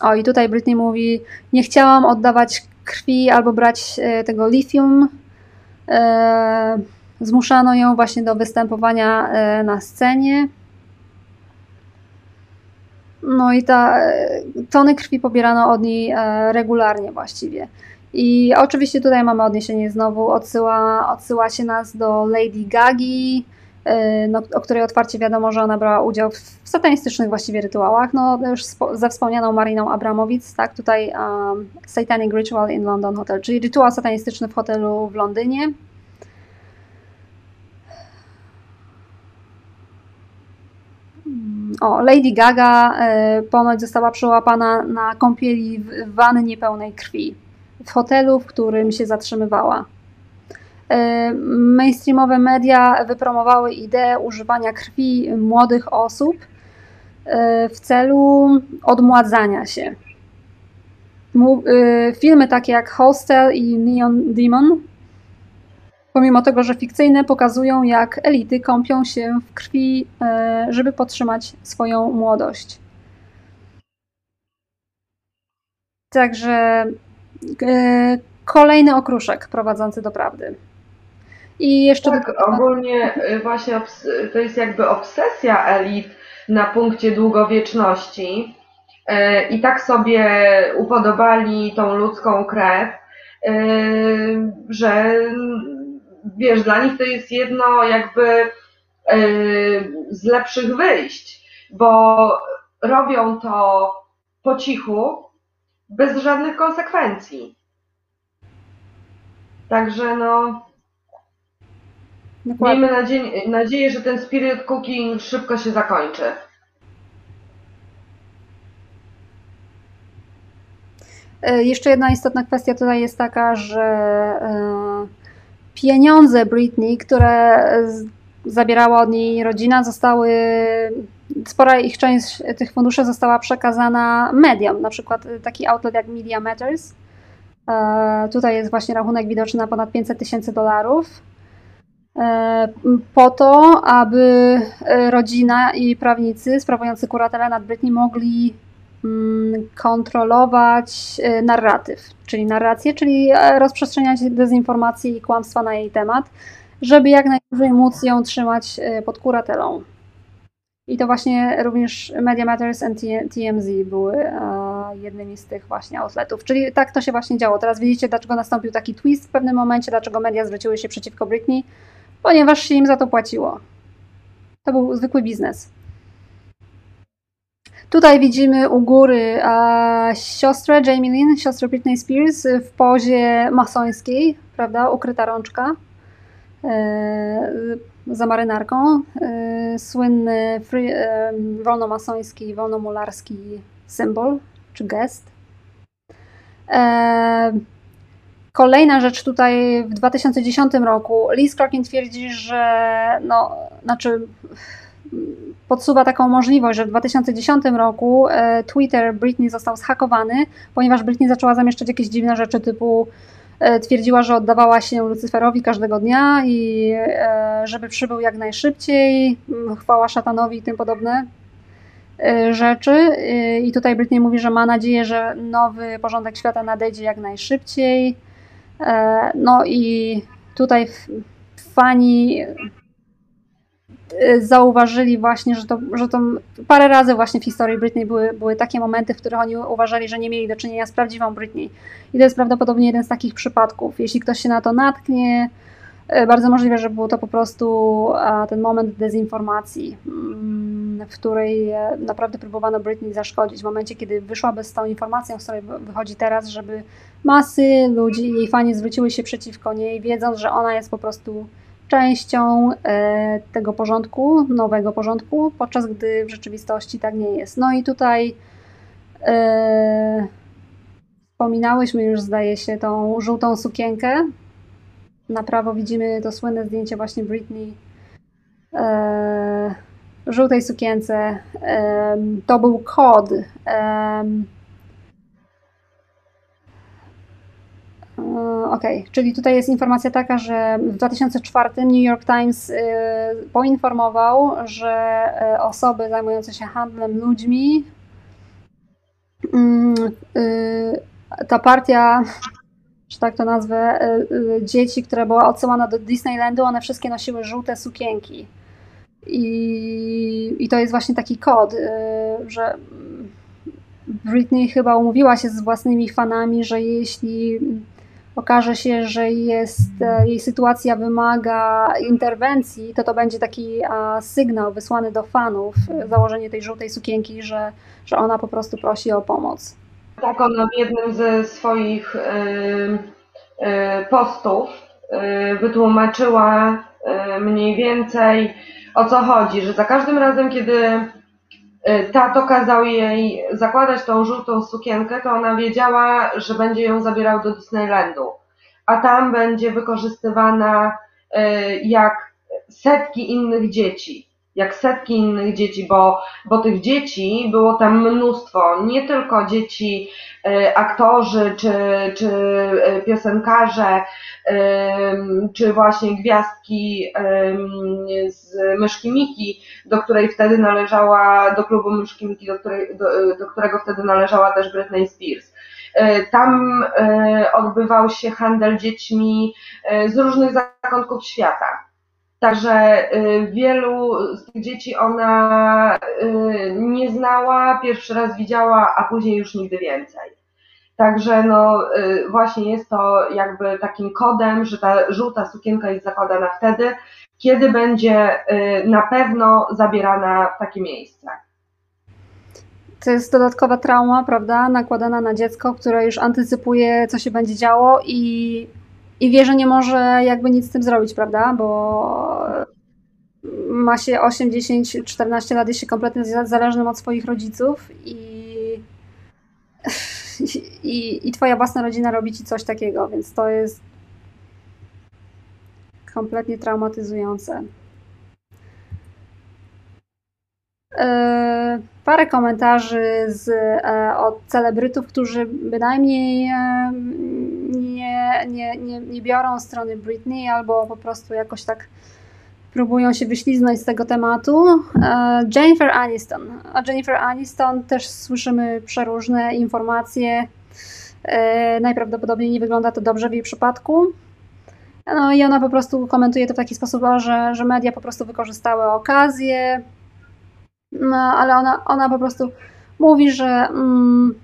O, i tutaj Britney mówi: Nie chciałam oddawać krwi albo brać e, tego lithium. E, zmuszano ją właśnie do występowania e, na scenie. No i ta tony krwi pobierano od niej regularnie właściwie. I oczywiście tutaj mamy odniesienie znowu, odsyła, odsyła się nas do Lady Gagi, Y, no, o której otwarcie wiadomo, że ona brała udział w satanistycznych właściwie rytuałach, no już ze wspomnianą Mariną Abramowic, tak, tutaj um, Satanic Ritual in London Hotel, czyli rytuał satanistyczny w hotelu w Londynie. O, Lady Gaga y, ponoć została przełapana na kąpieli w wannie pełnej krwi w hotelu, w którym się zatrzymywała. E, mainstreamowe media wypromowały ideę używania krwi młodych osób e, w celu odmładzania się. E, filmy takie jak Hostel i Neon Demon, pomimo tego, że fikcyjne, pokazują jak elity kąpią się w krwi, żeby podtrzymać swoją młodość. Także kolejny okruszek prowadzący do prawdy. I jeszcze tak, do... ogólnie y, właśnie to jest jakby obsesja elit na punkcie długowieczności i tak sobie upodobali tą ludzką krew, że wiesz, dla nich to jest jedno jakby z lepszych wyjść, bo robią to po cichu, bez żadnych konsekwencji. Także no, Dokładnie. Miejmy nadzieję, nadzieję, że ten spirit cooking szybko się zakończy. E, jeszcze jedna istotna kwestia tutaj jest taka, że e, pieniądze Britney, które zabierała od niej rodzina, zostały, spora ich część tych funduszy została przekazana mediom, na przykład taki outlet jak Media Matters. E, tutaj jest właśnie rachunek widoczny na ponad 500 tysięcy dolarów. E, po to, aby e, rodzina i prawnicy sprawujący kuratelę nad Britney mogli kontrolować e, narratyw, czyli narrację, czyli rozprzestrzeniać dezinformacje i kłamstwa na jej temat, żeby jak najdłużej móc ją trzymać pod kuratelą. I to właśnie również Media Matters and TMZ były jednymi z tych właśnie outletów. Czyli tak to się właśnie działo. Teraz widzicie, dlaczego nastąpił taki twist w pewnym momencie, dlaczego media zwróciły się przeciwko Britney ponieważ się im za to płaciło. To był zwykły biznes. Tutaj widzimy u góry a, siostrę Jamie Lynn, siostrę Britney Spears w pozie masońskiej, prawda, ukryta rączka. za marynarką. Słynny free, wolnomasoński, wolnomularski symbol czy gest. Kolejna rzecz tutaj w 2010 roku. Lee Scrokin twierdzi, że no, znaczy podsuwa taką możliwość, że w 2010 roku e, Twitter Britney został zhakowany, ponieważ Britney zaczęła zamieszczać jakieś dziwne rzeczy typu e, twierdziła, że oddawała się Lucyferowi każdego dnia i e, żeby przybył jak najszybciej, chwała szatanowi i tym podobne rzeczy. I tutaj Britney mówi, że ma nadzieję, że nowy porządek świata nadejdzie jak najszybciej. No i tutaj fani zauważyli właśnie, że to, że to parę razy właśnie w historii Britney były, były takie momenty, w których oni uważali, że nie mieli do czynienia z prawdziwą Britney. I to jest prawdopodobnie jeden z takich przypadków. Jeśli ktoś się na to natknie, y, bardzo możliwe, że był to po prostu ten moment dezinformacji, mm, w której e, naprawdę próbowano Britney zaszkodzić. W momencie, kiedy wyszłaby z tą informacją, z której wychodzi teraz, żeby masy ludzi, jej fani zwróciły się przeciwko niej, wiedząc, że ona jest po prostu częścią e, tego porządku, nowego porządku, podczas gdy w rzeczywistości tak nie jest. No i tutaj e, wspominałyśmy już, zdaje się, tą żółtą sukienkę. Na prawo widzimy to słynne zdjęcie właśnie Britney e, żółtej sukience. To był kod. E, Ok, czyli tutaj jest informacja taka, że w 2004 New York Times y, poinformował, że y, osoby zajmujące się handlem ludźmi, mm, y, ta partia, że tak to nazwę, dzieci, która była odsyłana do Disneylandu, one wszystkie nosiły żółte sukienki. I, i to jest właśnie taki kod, że Britney chyba umówiła się z własnymi fanami, że jeśli okaże się, że jest, e, jej sytuacja wymaga interwencji, to to będzie taki sygnał wysłany do fanów, e, założenie tej żółtej sukienki, że, że ona po prostu prosi o pomoc. Tak, ona w jednym ze swoich e, postów wytłumaczyła mniej więcej o co chodzi, że za każdym razem, kiedy tato kazał jej zakładać tą żółtą sukienkę, to ona wiedziała, że będzie ją zabierał do Disneylandu, a tam będzie wykorzystywana y, jak setki innych dzieci jak setki innych dzieci, bo, bo tych dzieci było tam mnóstwo. Nie tylko dzieci, y, aktorzy, czy, czy y, piosenkarze, czy właśnie gwiazdki z Myszki Miki, do której wtedy należała, do klubu Myszki Miki, do, której, do, do którego wtedy należała też Britney Spears. Y, tam odbywał się handel dziećmi z różnych zakątków świata. Także y, wielu z tych dzieci ona y, nie znała, pierwszy raz widziała, a później już nigdy więcej. Także no y, właśnie jest to jakby takim kodem, że ta żółta sukienka jest zakładana wtedy, kiedy będzie na pewno zabierana w takie miejsce. To jest dodatkowa trauma, prawda, nakładana na dziecko, które już antycypuje, co się będzie działo i i wie, że nie może jakby nic z tym zrobić, prawda? Bo ma się 8, 10, 14 lat, jest się kompletnie zależnym od swoich rodziców i, i, i twoja własna rodzina robi ci coś takiego, więc to jest kompletnie traumatyzujące. E, parę komentarzy z, e, od celebrytów, którzy bynajmniej e, nie, nie, nie, biorą strony Britney albo po prostu jakoś tak próbują się wyśliznąć z tego tematu. Jennifer Aniston. O Jennifer Aniston też słyszymy przeróżne informacje. Najprawdopodobniej nie wygląda to dobrze w jej przypadku. No i ona po prostu komentuje to w taki sposób, że, że media po prostu wykorzystały okazję, no, ale ona, ona po prostu mówi, że mm,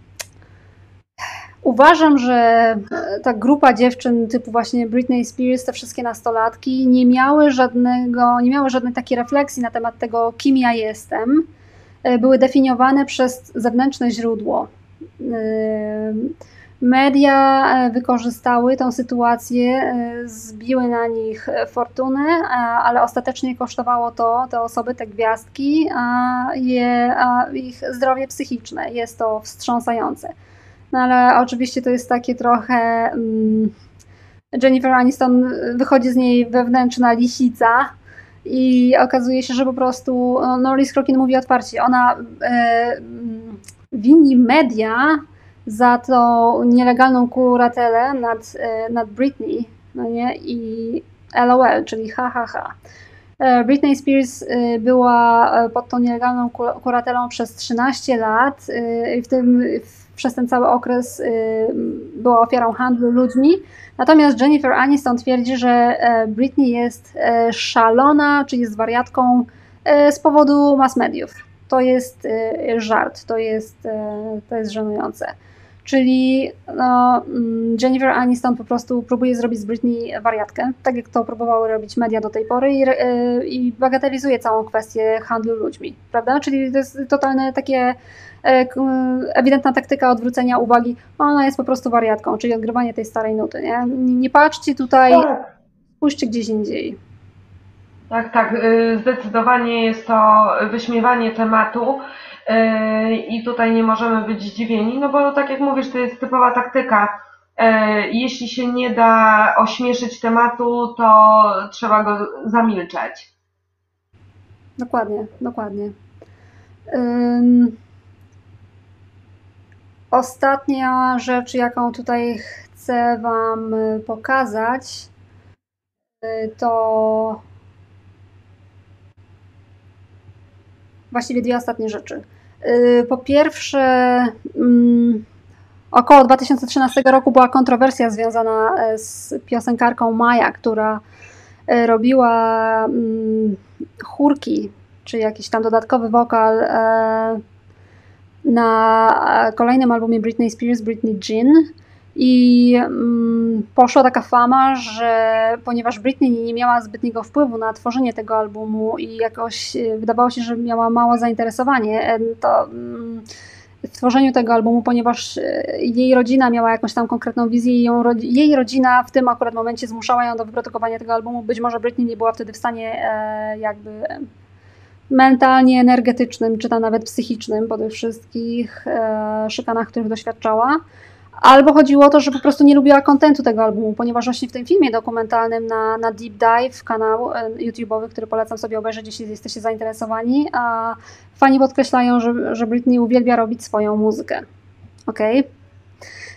uważam, że ta grupa dziewczyn typu właśnie Britney Spears, te wszystkie nastolatki nie miały żadnego, nie miały żadnej takiej refleksji na temat tego, kim ja jestem. E, były definiowane przez zewnętrzne źródło. E, Media e, wykorzystały tą sytuację, e, zbiły na nich fortunę, ale ostatecznie kosztowało to te osoby, te gwiazdki, a, je, a ich zdrowie psychiczne. Jest to wstrząsające. No ale oczywiście to jest takie trochę. Mm, Jennifer Aniston wychodzi z niej wewnętrzna lisica i okazuje się, że po prostu no, Norris Crokin mówi otwarcie, ona e, wini media za tą nielegalną kuratelę nad, e, nad Britney, no nie, i LOL, czyli ha, ha, ha. E, Britney Spears była pod tą nielegalną kuratelą przez 13 lat w tym przez ten cały okres była ofiarą handlu ludźmi. Natomiast Jennifer Aniston twierdzi, że Britney jest szalona, czy jest wariatką z powodu mass mediów. To jest żart, to jest, to jest żenujące. Czyli no, mm, Jennifer Aniston po prostu próbuje zrobić z Britney wariatkę, tak jak to próbowały robić media do tej pory i, y, i bagatelizuje całą kwestię handlu ludźmi, prawda? Czyli to jest totalne takie e, ewidentna taktyka odwrócenia uwagi, ona jest po prostu wariatką, czyli odgrywanie tej starej nuty, nie? Nie patrzcie tutaj, tak. spójrzcie gdzieś indziej. Tak, tak, y, zdecydowanie jest to wyśmiewanie tematu, E, i tutaj nie możemy być zdziwieni, no bo tak jak mówisz, to jest typowa taktyka. E, jeśli się nie da ośmieszyć tematu, to trzeba go zamilczeć. Dokładnie, dokładnie. Um, ostatnia rzecz, jaką tutaj chcę Wam pokazać, e, to właściwie dwie ostatnie rzeczy. Y, po pierwsze, mm, około 2013 roku była kontrowersja związana e, z piosenkarką Maja, która e, robiła mm, chórki, czy jakiś tam dodatkowy wokal e, na kolejnym albumie Britney Spears, Britney Jean. I mm, poszła taka fama, że ponieważ Britney nie miała zbytniego wpływu na tworzenie tego albumu i jakoś e, wydawało się, że miała mało zainteresowanie, e, to mm, w tworzeniu tego albumu, ponieważ e, jej rodzina miała jakąś tam konkretną wizję i jej rodzina w tym akurat momencie zmuszała ją do wyprodukowania tego albumu. Być może Britney nie była wtedy w stanie jakby mentalnie, energetycznym, czy tam nawet psychicznym po tych wszystkich szykanach, których doświadczała. Albo chodziło o to, że po prostu nie lubiła kontentu tego albumu, ponieważ właśnie w tym filmie dokumentalnym na, na Deep Dive, kanał e, YouTube'owy, który polecam sobie obejrzeć, jeśli jesteście zainteresowani, a fani podkreślają, że, że Britney uwielbia robić swoją muzykę. Okej? Okay?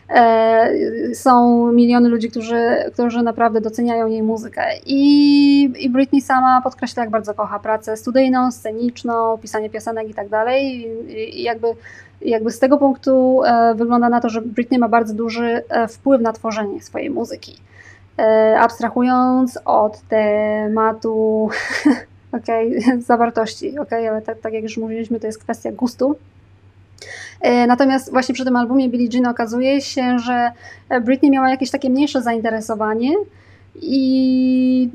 E, są miliony ludzi, którzy, którzy naprawdę doceniają jej muzykę. I, I Britney sama podkreśla, jak bardzo kocha pracę studyjną, sceniczną, pisanie piosenek i tak dalej. I jakby, jakby z tego punktu e, wygląda na to, że Britney ma bardzo duży e, wpływ na tworzenie swojej muzyki. Abstrahując od tematu okay, zawartości, okay, ale tak, tak jak już mówiliśmy, to jest kwestia gustu. E, natomiast właśnie przy tym albumie Billie Jean okazuje się, że Britney miała jakieś takie mniejsze zainteresowanie i,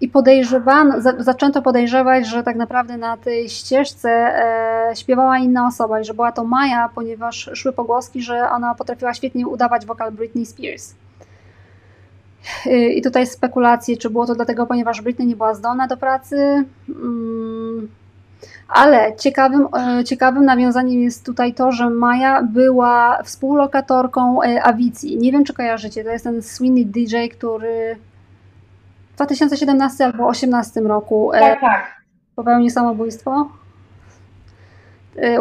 i podejrzewano, za, zaczęto podejrzewać, że tak naprawdę na tej ścieżce e, śpiewała inna osoba i że była to Maja, ponieważ szły pogłoski, że ona potrafiła świetnie udawać wokal Britney Spears. E, I tutaj spekulacje, czy było to dlatego, ponieważ Britney nie była zdolna do pracy. Hmm ale ciekawym, e, ciekawym nawiązaniem jest tutaj to, że Maja była współlokatorką e, Awicji. Nie wiem, czy kojarzycie, to jest ten słynny DJ, który w 2017 albo 2018 roku e, tak, tak. popełnił samobójstwo.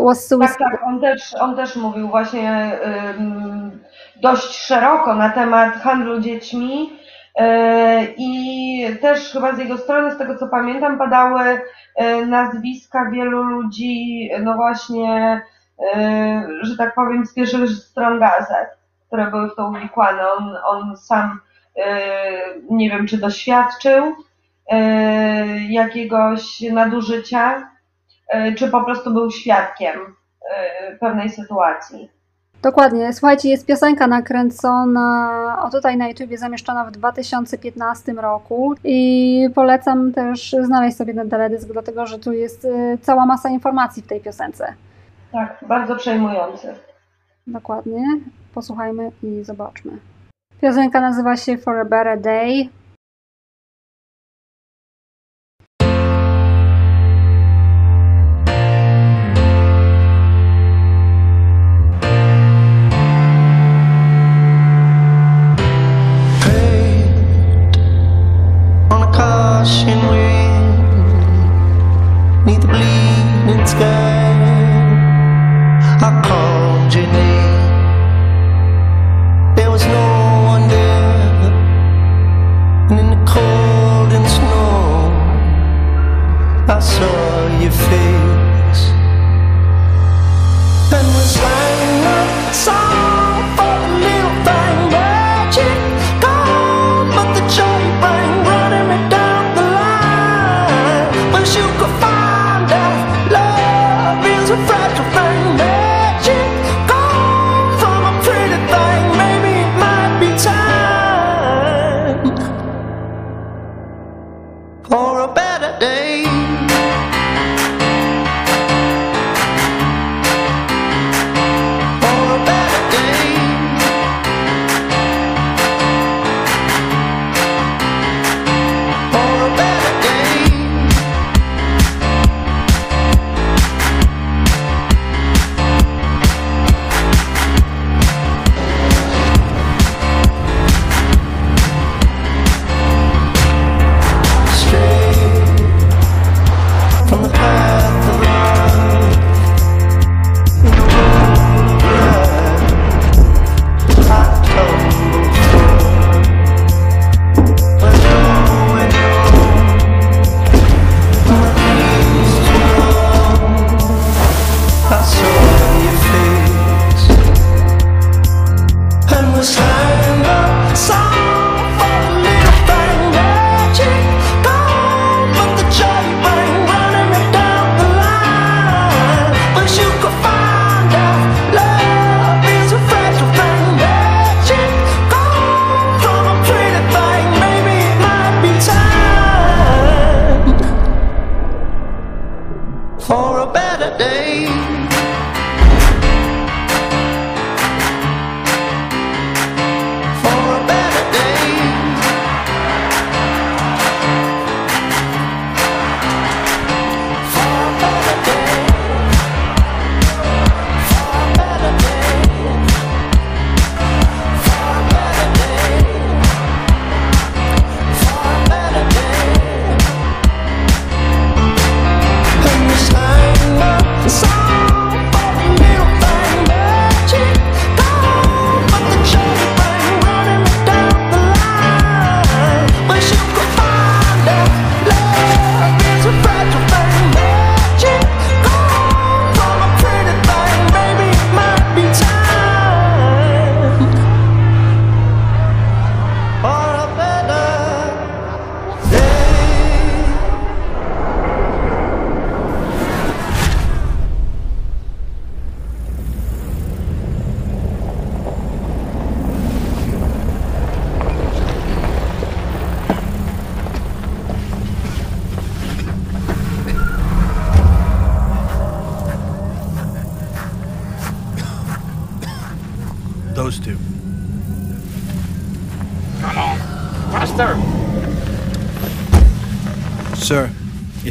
Was tak, tak, on też, on też mówił właśnie um, dość szeroko na temat handlu dziećmi i też chyba z jego strony, z tego co pamiętam, padały E, nazwiska wielu ludzi, no właśnie, e, że tak powiem, z pierwszych stron gazet, które były w to uwikłane. On, on sam e, nie wiem, czy doświadczył jakiegoś nadużycia, czy po prostu był świadkiem pewnej sytuacji. Dokładnie. Słuchajcie, jest piosenka nakręcona, o tutaj na YouTubie zamieszczona w 2015 roku i polecam też znaleźć sobie ten teledysk, dlatego że tu jest y, cała masa informacji w tej piosence. Tak, bardzo przejmujący. Dokładnie. Posłuchajmy i zobaczmy. Piosenka nazywa się For a Better Day.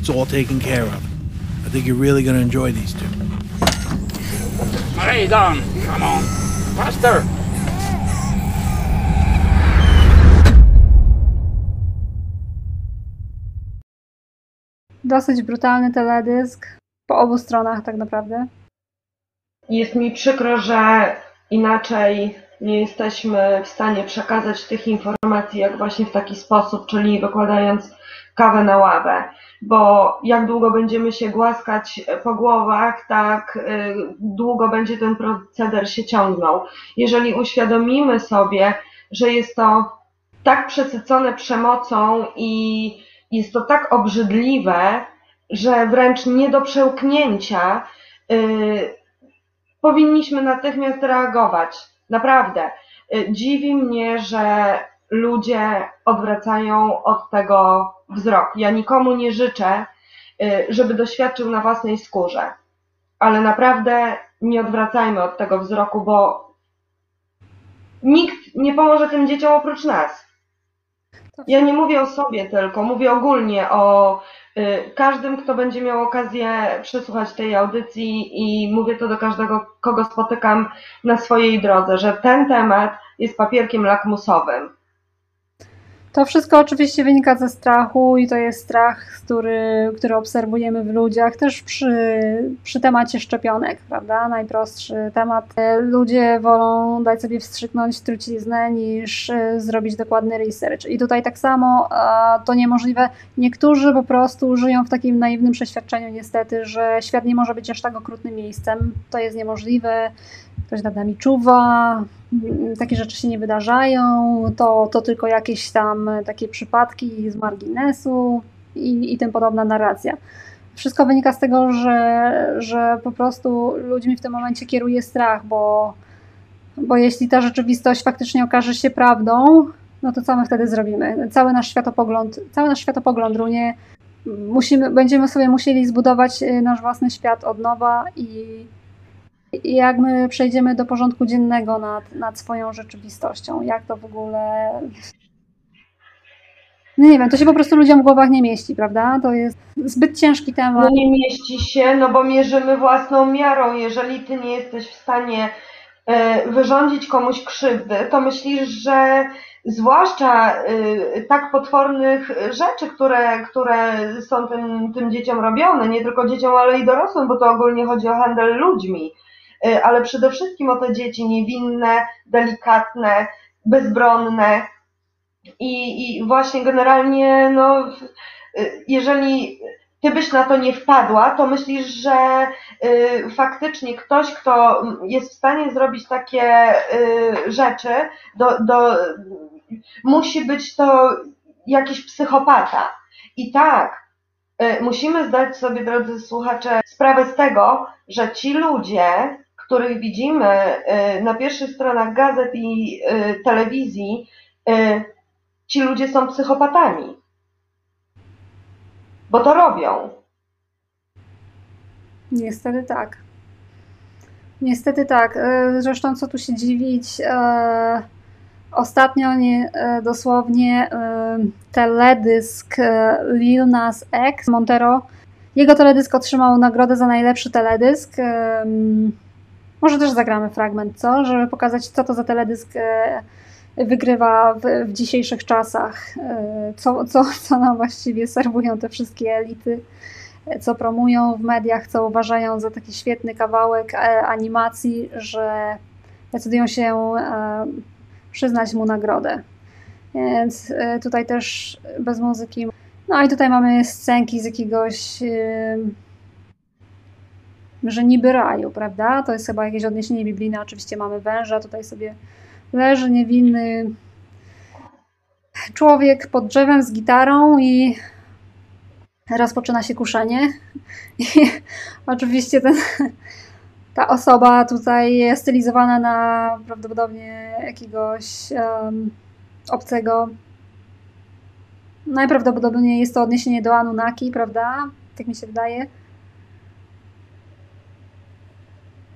it's all taken care of. I think you're really going enjoy these two. Hey, Don, come on. Faster. Dosyć brutalny teledysk po obu stronach tak naprawdę. Jest mi przykro, że inaczej nie jesteśmy w stanie przekazać tych informacji, jak właśnie w taki sposób, czyli wykładając kawę na ławę, bo jak długo będziemy się głaskać e, po głowach, tak e, długo będzie ten proceder się ciągnął. Jeżeli uświadomimy sobie, że jest to tak przesycone przemocą i jest to tak obrzydliwe, że wręcz nie do przełknięcia, yy, powinniśmy natychmiast reagować. Naprawdę. Dziwi mnie, że ludzie odwracają od tego wzrok. Ja nikomu nie życzę, y, żeby doświadczył na własnej skórze, ale naprawdę nie odwracajmy od tego wzroku, bo nikt nie pomoże tym dzieciom oprócz nas. Ja nie mówię o sobie tylko, mówię ogólnie o y, każdym, kto będzie miał okazję przesłuchać tej audycji i mówię to do każdego, kogo spotykam na swojej drodze, że ten temat jest papierkiem lakmusowym. To wszystko oczywiście wynika ze strachu i to jest strach, który, który obserwujemy w ludziach, też przy, przy temacie szczepionek, prawda? Najprostszy temat. Ludzie wolą dać sobie wstrzyknąć truciznę niż e, zrobić dokładny research. I tutaj tak samo to niemożliwe. Niektórzy po prostu żyją w takim naiwnym przeświadczeniu niestety, że świat nie może być aż tak okrutnym miejscem. To jest niemożliwe ktoś nad nami czuwa, takie rzeczy się nie wydarzają, to, to tylko jakieś tam takie przypadki z marginesu i, i tym podobna narracja. Wszystko wynika z tego, że, że po prostu ludźmi w tym momencie kieruje strach, bo, bo jeśli ta rzeczywistość faktycznie okaże się prawdą, no to co my wtedy zrobimy? Cały nasz światopogląd, cały nasz światopogląd runie. Musimy, będziemy sobie musieli zbudować nasz własny świat od nowa i jak my przejdziemy do porządku dziennego nad, nad swoją rzeczywistością, jak to w ogóle. No nie wiem, to się po prostu ludziom w głowach nie mieści, prawda? To jest zbyt ciężki temat. No nie mieści się, no bo mierzymy własną miarą. Jeżeli ty nie jesteś w stanie e, wyrządzić komuś krzywdy, to myślisz, że zwłaszcza e, tak potwornych rzeczy, które, które są tym, tym dzieciom robione, nie tylko dzieciom, ale i dorosłym, bo to ogólnie chodzi o handel ludźmi, ale przede wszystkim o te dzieci niewinne, delikatne, bezbronne. I, i właśnie generalnie, no, y, jeżeli ty byś na to nie wpadła, to myślisz, że y, faktycznie ktoś, kto jest w stanie zrobić takie y, rzeczy, do, do, musi być to jakiś psychopata. I tak, musimy zdać sobie, drodzy słuchacze, sprawę z tego, że ci ludzie, których widzimy y, na pierwszych stronach gazet i y, telewizji, y, ci ludzie są psychopatami. Bo to robią. Niestety tak. Niestety tak. Zresztą co tu się dziwić, ostatnio nie, dosłownie teledysk Lil Nas X Montero, jego teledysk otrzymał nagrodę za najlepszy teledysk. Może też zagramy fragment, co? Żeby pokazać, co to za teledysk e, wygrywa w, w dzisiejszych czasach, e, co, co, co nam właściwie serwują te wszystkie elity, e, co promują w mediach, co uważają za taki świetny kawałek animacji, że decydują się przyznać mu nagrodę. Więc tutaj też bez muzyki. No i tutaj mamy scenki z jakiegoś że niby raju, prawda? To jest chyba jakieś odniesienie biblijne. Oczywiście mamy węża, tutaj sobie leży niewinny człowiek pod drzewem z gitarą i rozpoczyna się kuszenie. I oczywiście ten, ta osoba tutaj jest stylizowana na prawdopodobnie jakiegoś um, obcego. Najprawdopodobniej jest to odniesienie do Anunnaki, prawda? Tak mi się wydaje.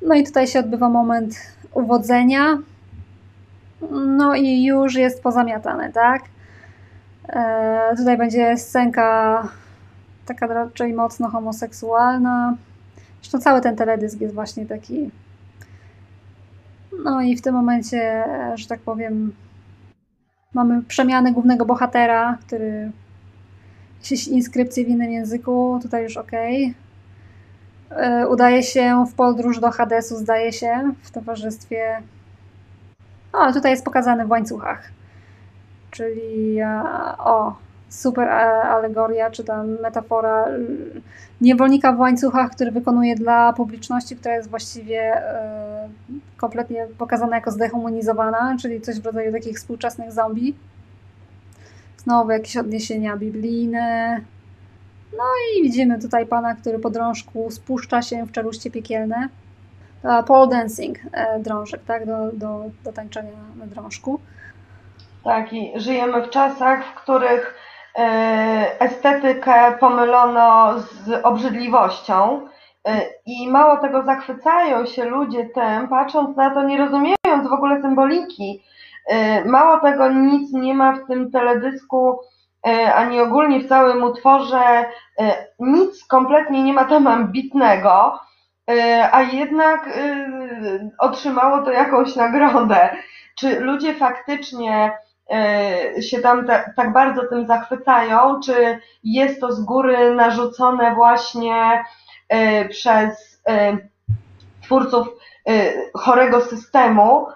No i tutaj się odbywa moment uwodzenia. No i już jest pozamiatane, tak? E, tutaj będzie scenka taka raczej mocno homoseksualna. Zresztą cały ten teledysk jest właśnie taki. No i w tym momencie, że tak powiem, mamy przemianę głównego bohatera, który jakieś inskrypcje w innym języku, tutaj już ok. E, udaje się w podróż do Hadesu, zdaje się, w towarzystwie. O, tutaj jest pokazany w łańcuchach. Czyli e, o, super alegoria, czy tam metafora niewolnika w łańcuchach, który wykonuje dla publiczności, która jest właściwie e, kompletnie pokazana jako zdehumanizowana, czyli coś w rodzaju takich współczesnych zombie. Znowu jakieś odniesienia biblijne, no i widzimy tutaj pana, który po drążku spuszcza się w czeluście piekielne. Pole dancing, e, drążek, tak, do, do, do tańczenia na drążku. Tak, i żyjemy w czasach, w których e, estetykę pomylono z obrzydliwością. I mało tego, zachwycają się ludzie tym, patrząc na to, nie rozumiejąc w ogóle symboliki. Mało tego, nic nie ma w tym teledysku, ani ogólnie w całym utworze, y, nic kompletnie nie ma tam ambitnego, y, a jednak otrzymało to jakąś nagrodę. Czy ludzie faktycznie się tam ta, tak bardzo tym zachwycają, czy jest to z góry narzucone właśnie przez twórców chorego systemu,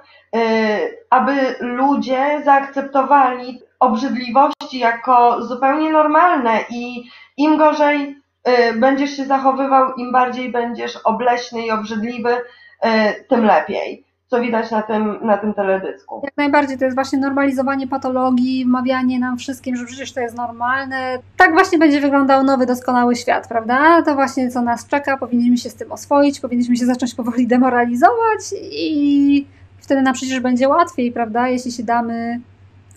aby ludzie zaakceptowali obrzydliwości jako zupełnie normalne i im gorzej y, będziesz się zachowywał, im bardziej będziesz obleśny i obrzydliwy, y, tym lepiej. Co widać na tym, na tym teledysku. Jak najbardziej to jest właśnie normalizowanie patologii, wmawianie nam wszystkim, że przecież to jest normalne. Tak właśnie będzie wyglądał nowy, doskonały świat, prawda? To właśnie co nas czeka, powinniśmy się z tym oswoić, powinniśmy się zacząć powoli demoralizować i wtedy nam przecież będzie łatwiej, prawda? Jeśli się damy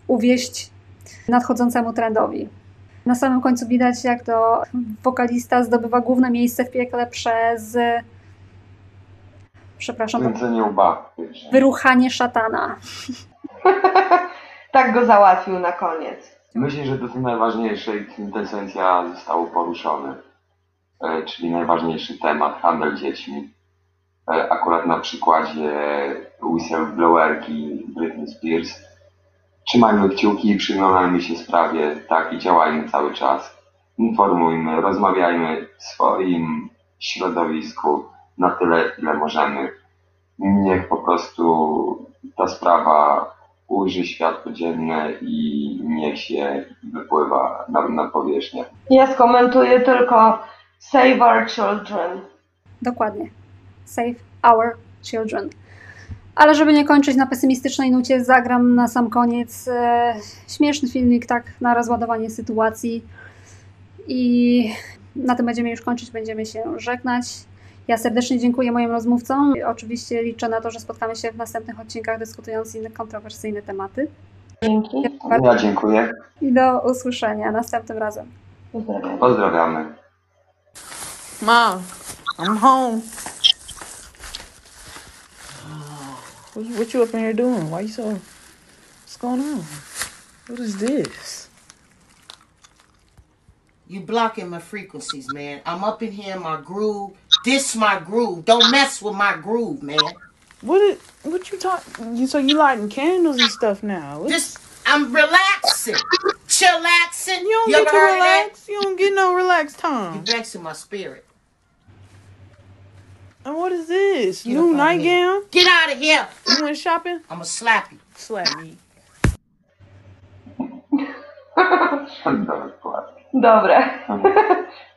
uwieść nadchodzącemu trendowi. Na samym końcu widać, jak to wokalista zdobywa główne miejsce w piekle przez. Przepraszam, Kręcenie łba. wyruchanie szatana. tak go załatwił na koniec. Myślę, że to co najważniejsze i kwintesencja zostało poruszone. E, czyli najważniejszy temat, handel dziećmi. E, akurat na przykładzie whistleblowerki Britney Spears. Trzymajmy kciuki i przyglądajmy się sprawie, tak, i działajmy cały czas. Informujmy, rozmawiajmy w swoim środowisku na tyle, ile możemy. Niech po prostu ta sprawa ujrzy światło dzienne i niech się wypływa na, na powierzchnię. Ja skomentuję tylko Save Our Children. Dokładnie. Save our children. Ale żeby nie kończyć na pesymistycznej nucie, zagram na sam koniec e, śmieszny filmik, tak, na rozładowanie sytuacji. I na tym będziemy już kończyć, będziemy się żegnać. Ja serdecznie dziękuję moim rozmówcom. Oczywiście liczę na to, że spotkamy się w następnych odcinkach dyskutując inne kontrowersyjne tematy. Dzięki. Ja dziękuję. I do usłyszenia następnym razem. Pozdrawiam. Pozdrawiamy. Mom, I'm home. What, what you up in here doing? Why you so? What's going on? What is this? You blocking my frequencies, man. I'm up in here in my groove. This my groove. Don't mess with my groove, man. What? It, what you talking? You so you lighting candles and stuff now? Just I'm relaxing, chillaxing. you don't You get to of that? relax. You don't get no relaxed You time. vexing my spirit. And what is this? Get New up here. nightgown? Get out of here. You went shopping? I'ma slap you. Slap me. Dokładnie. Dobre.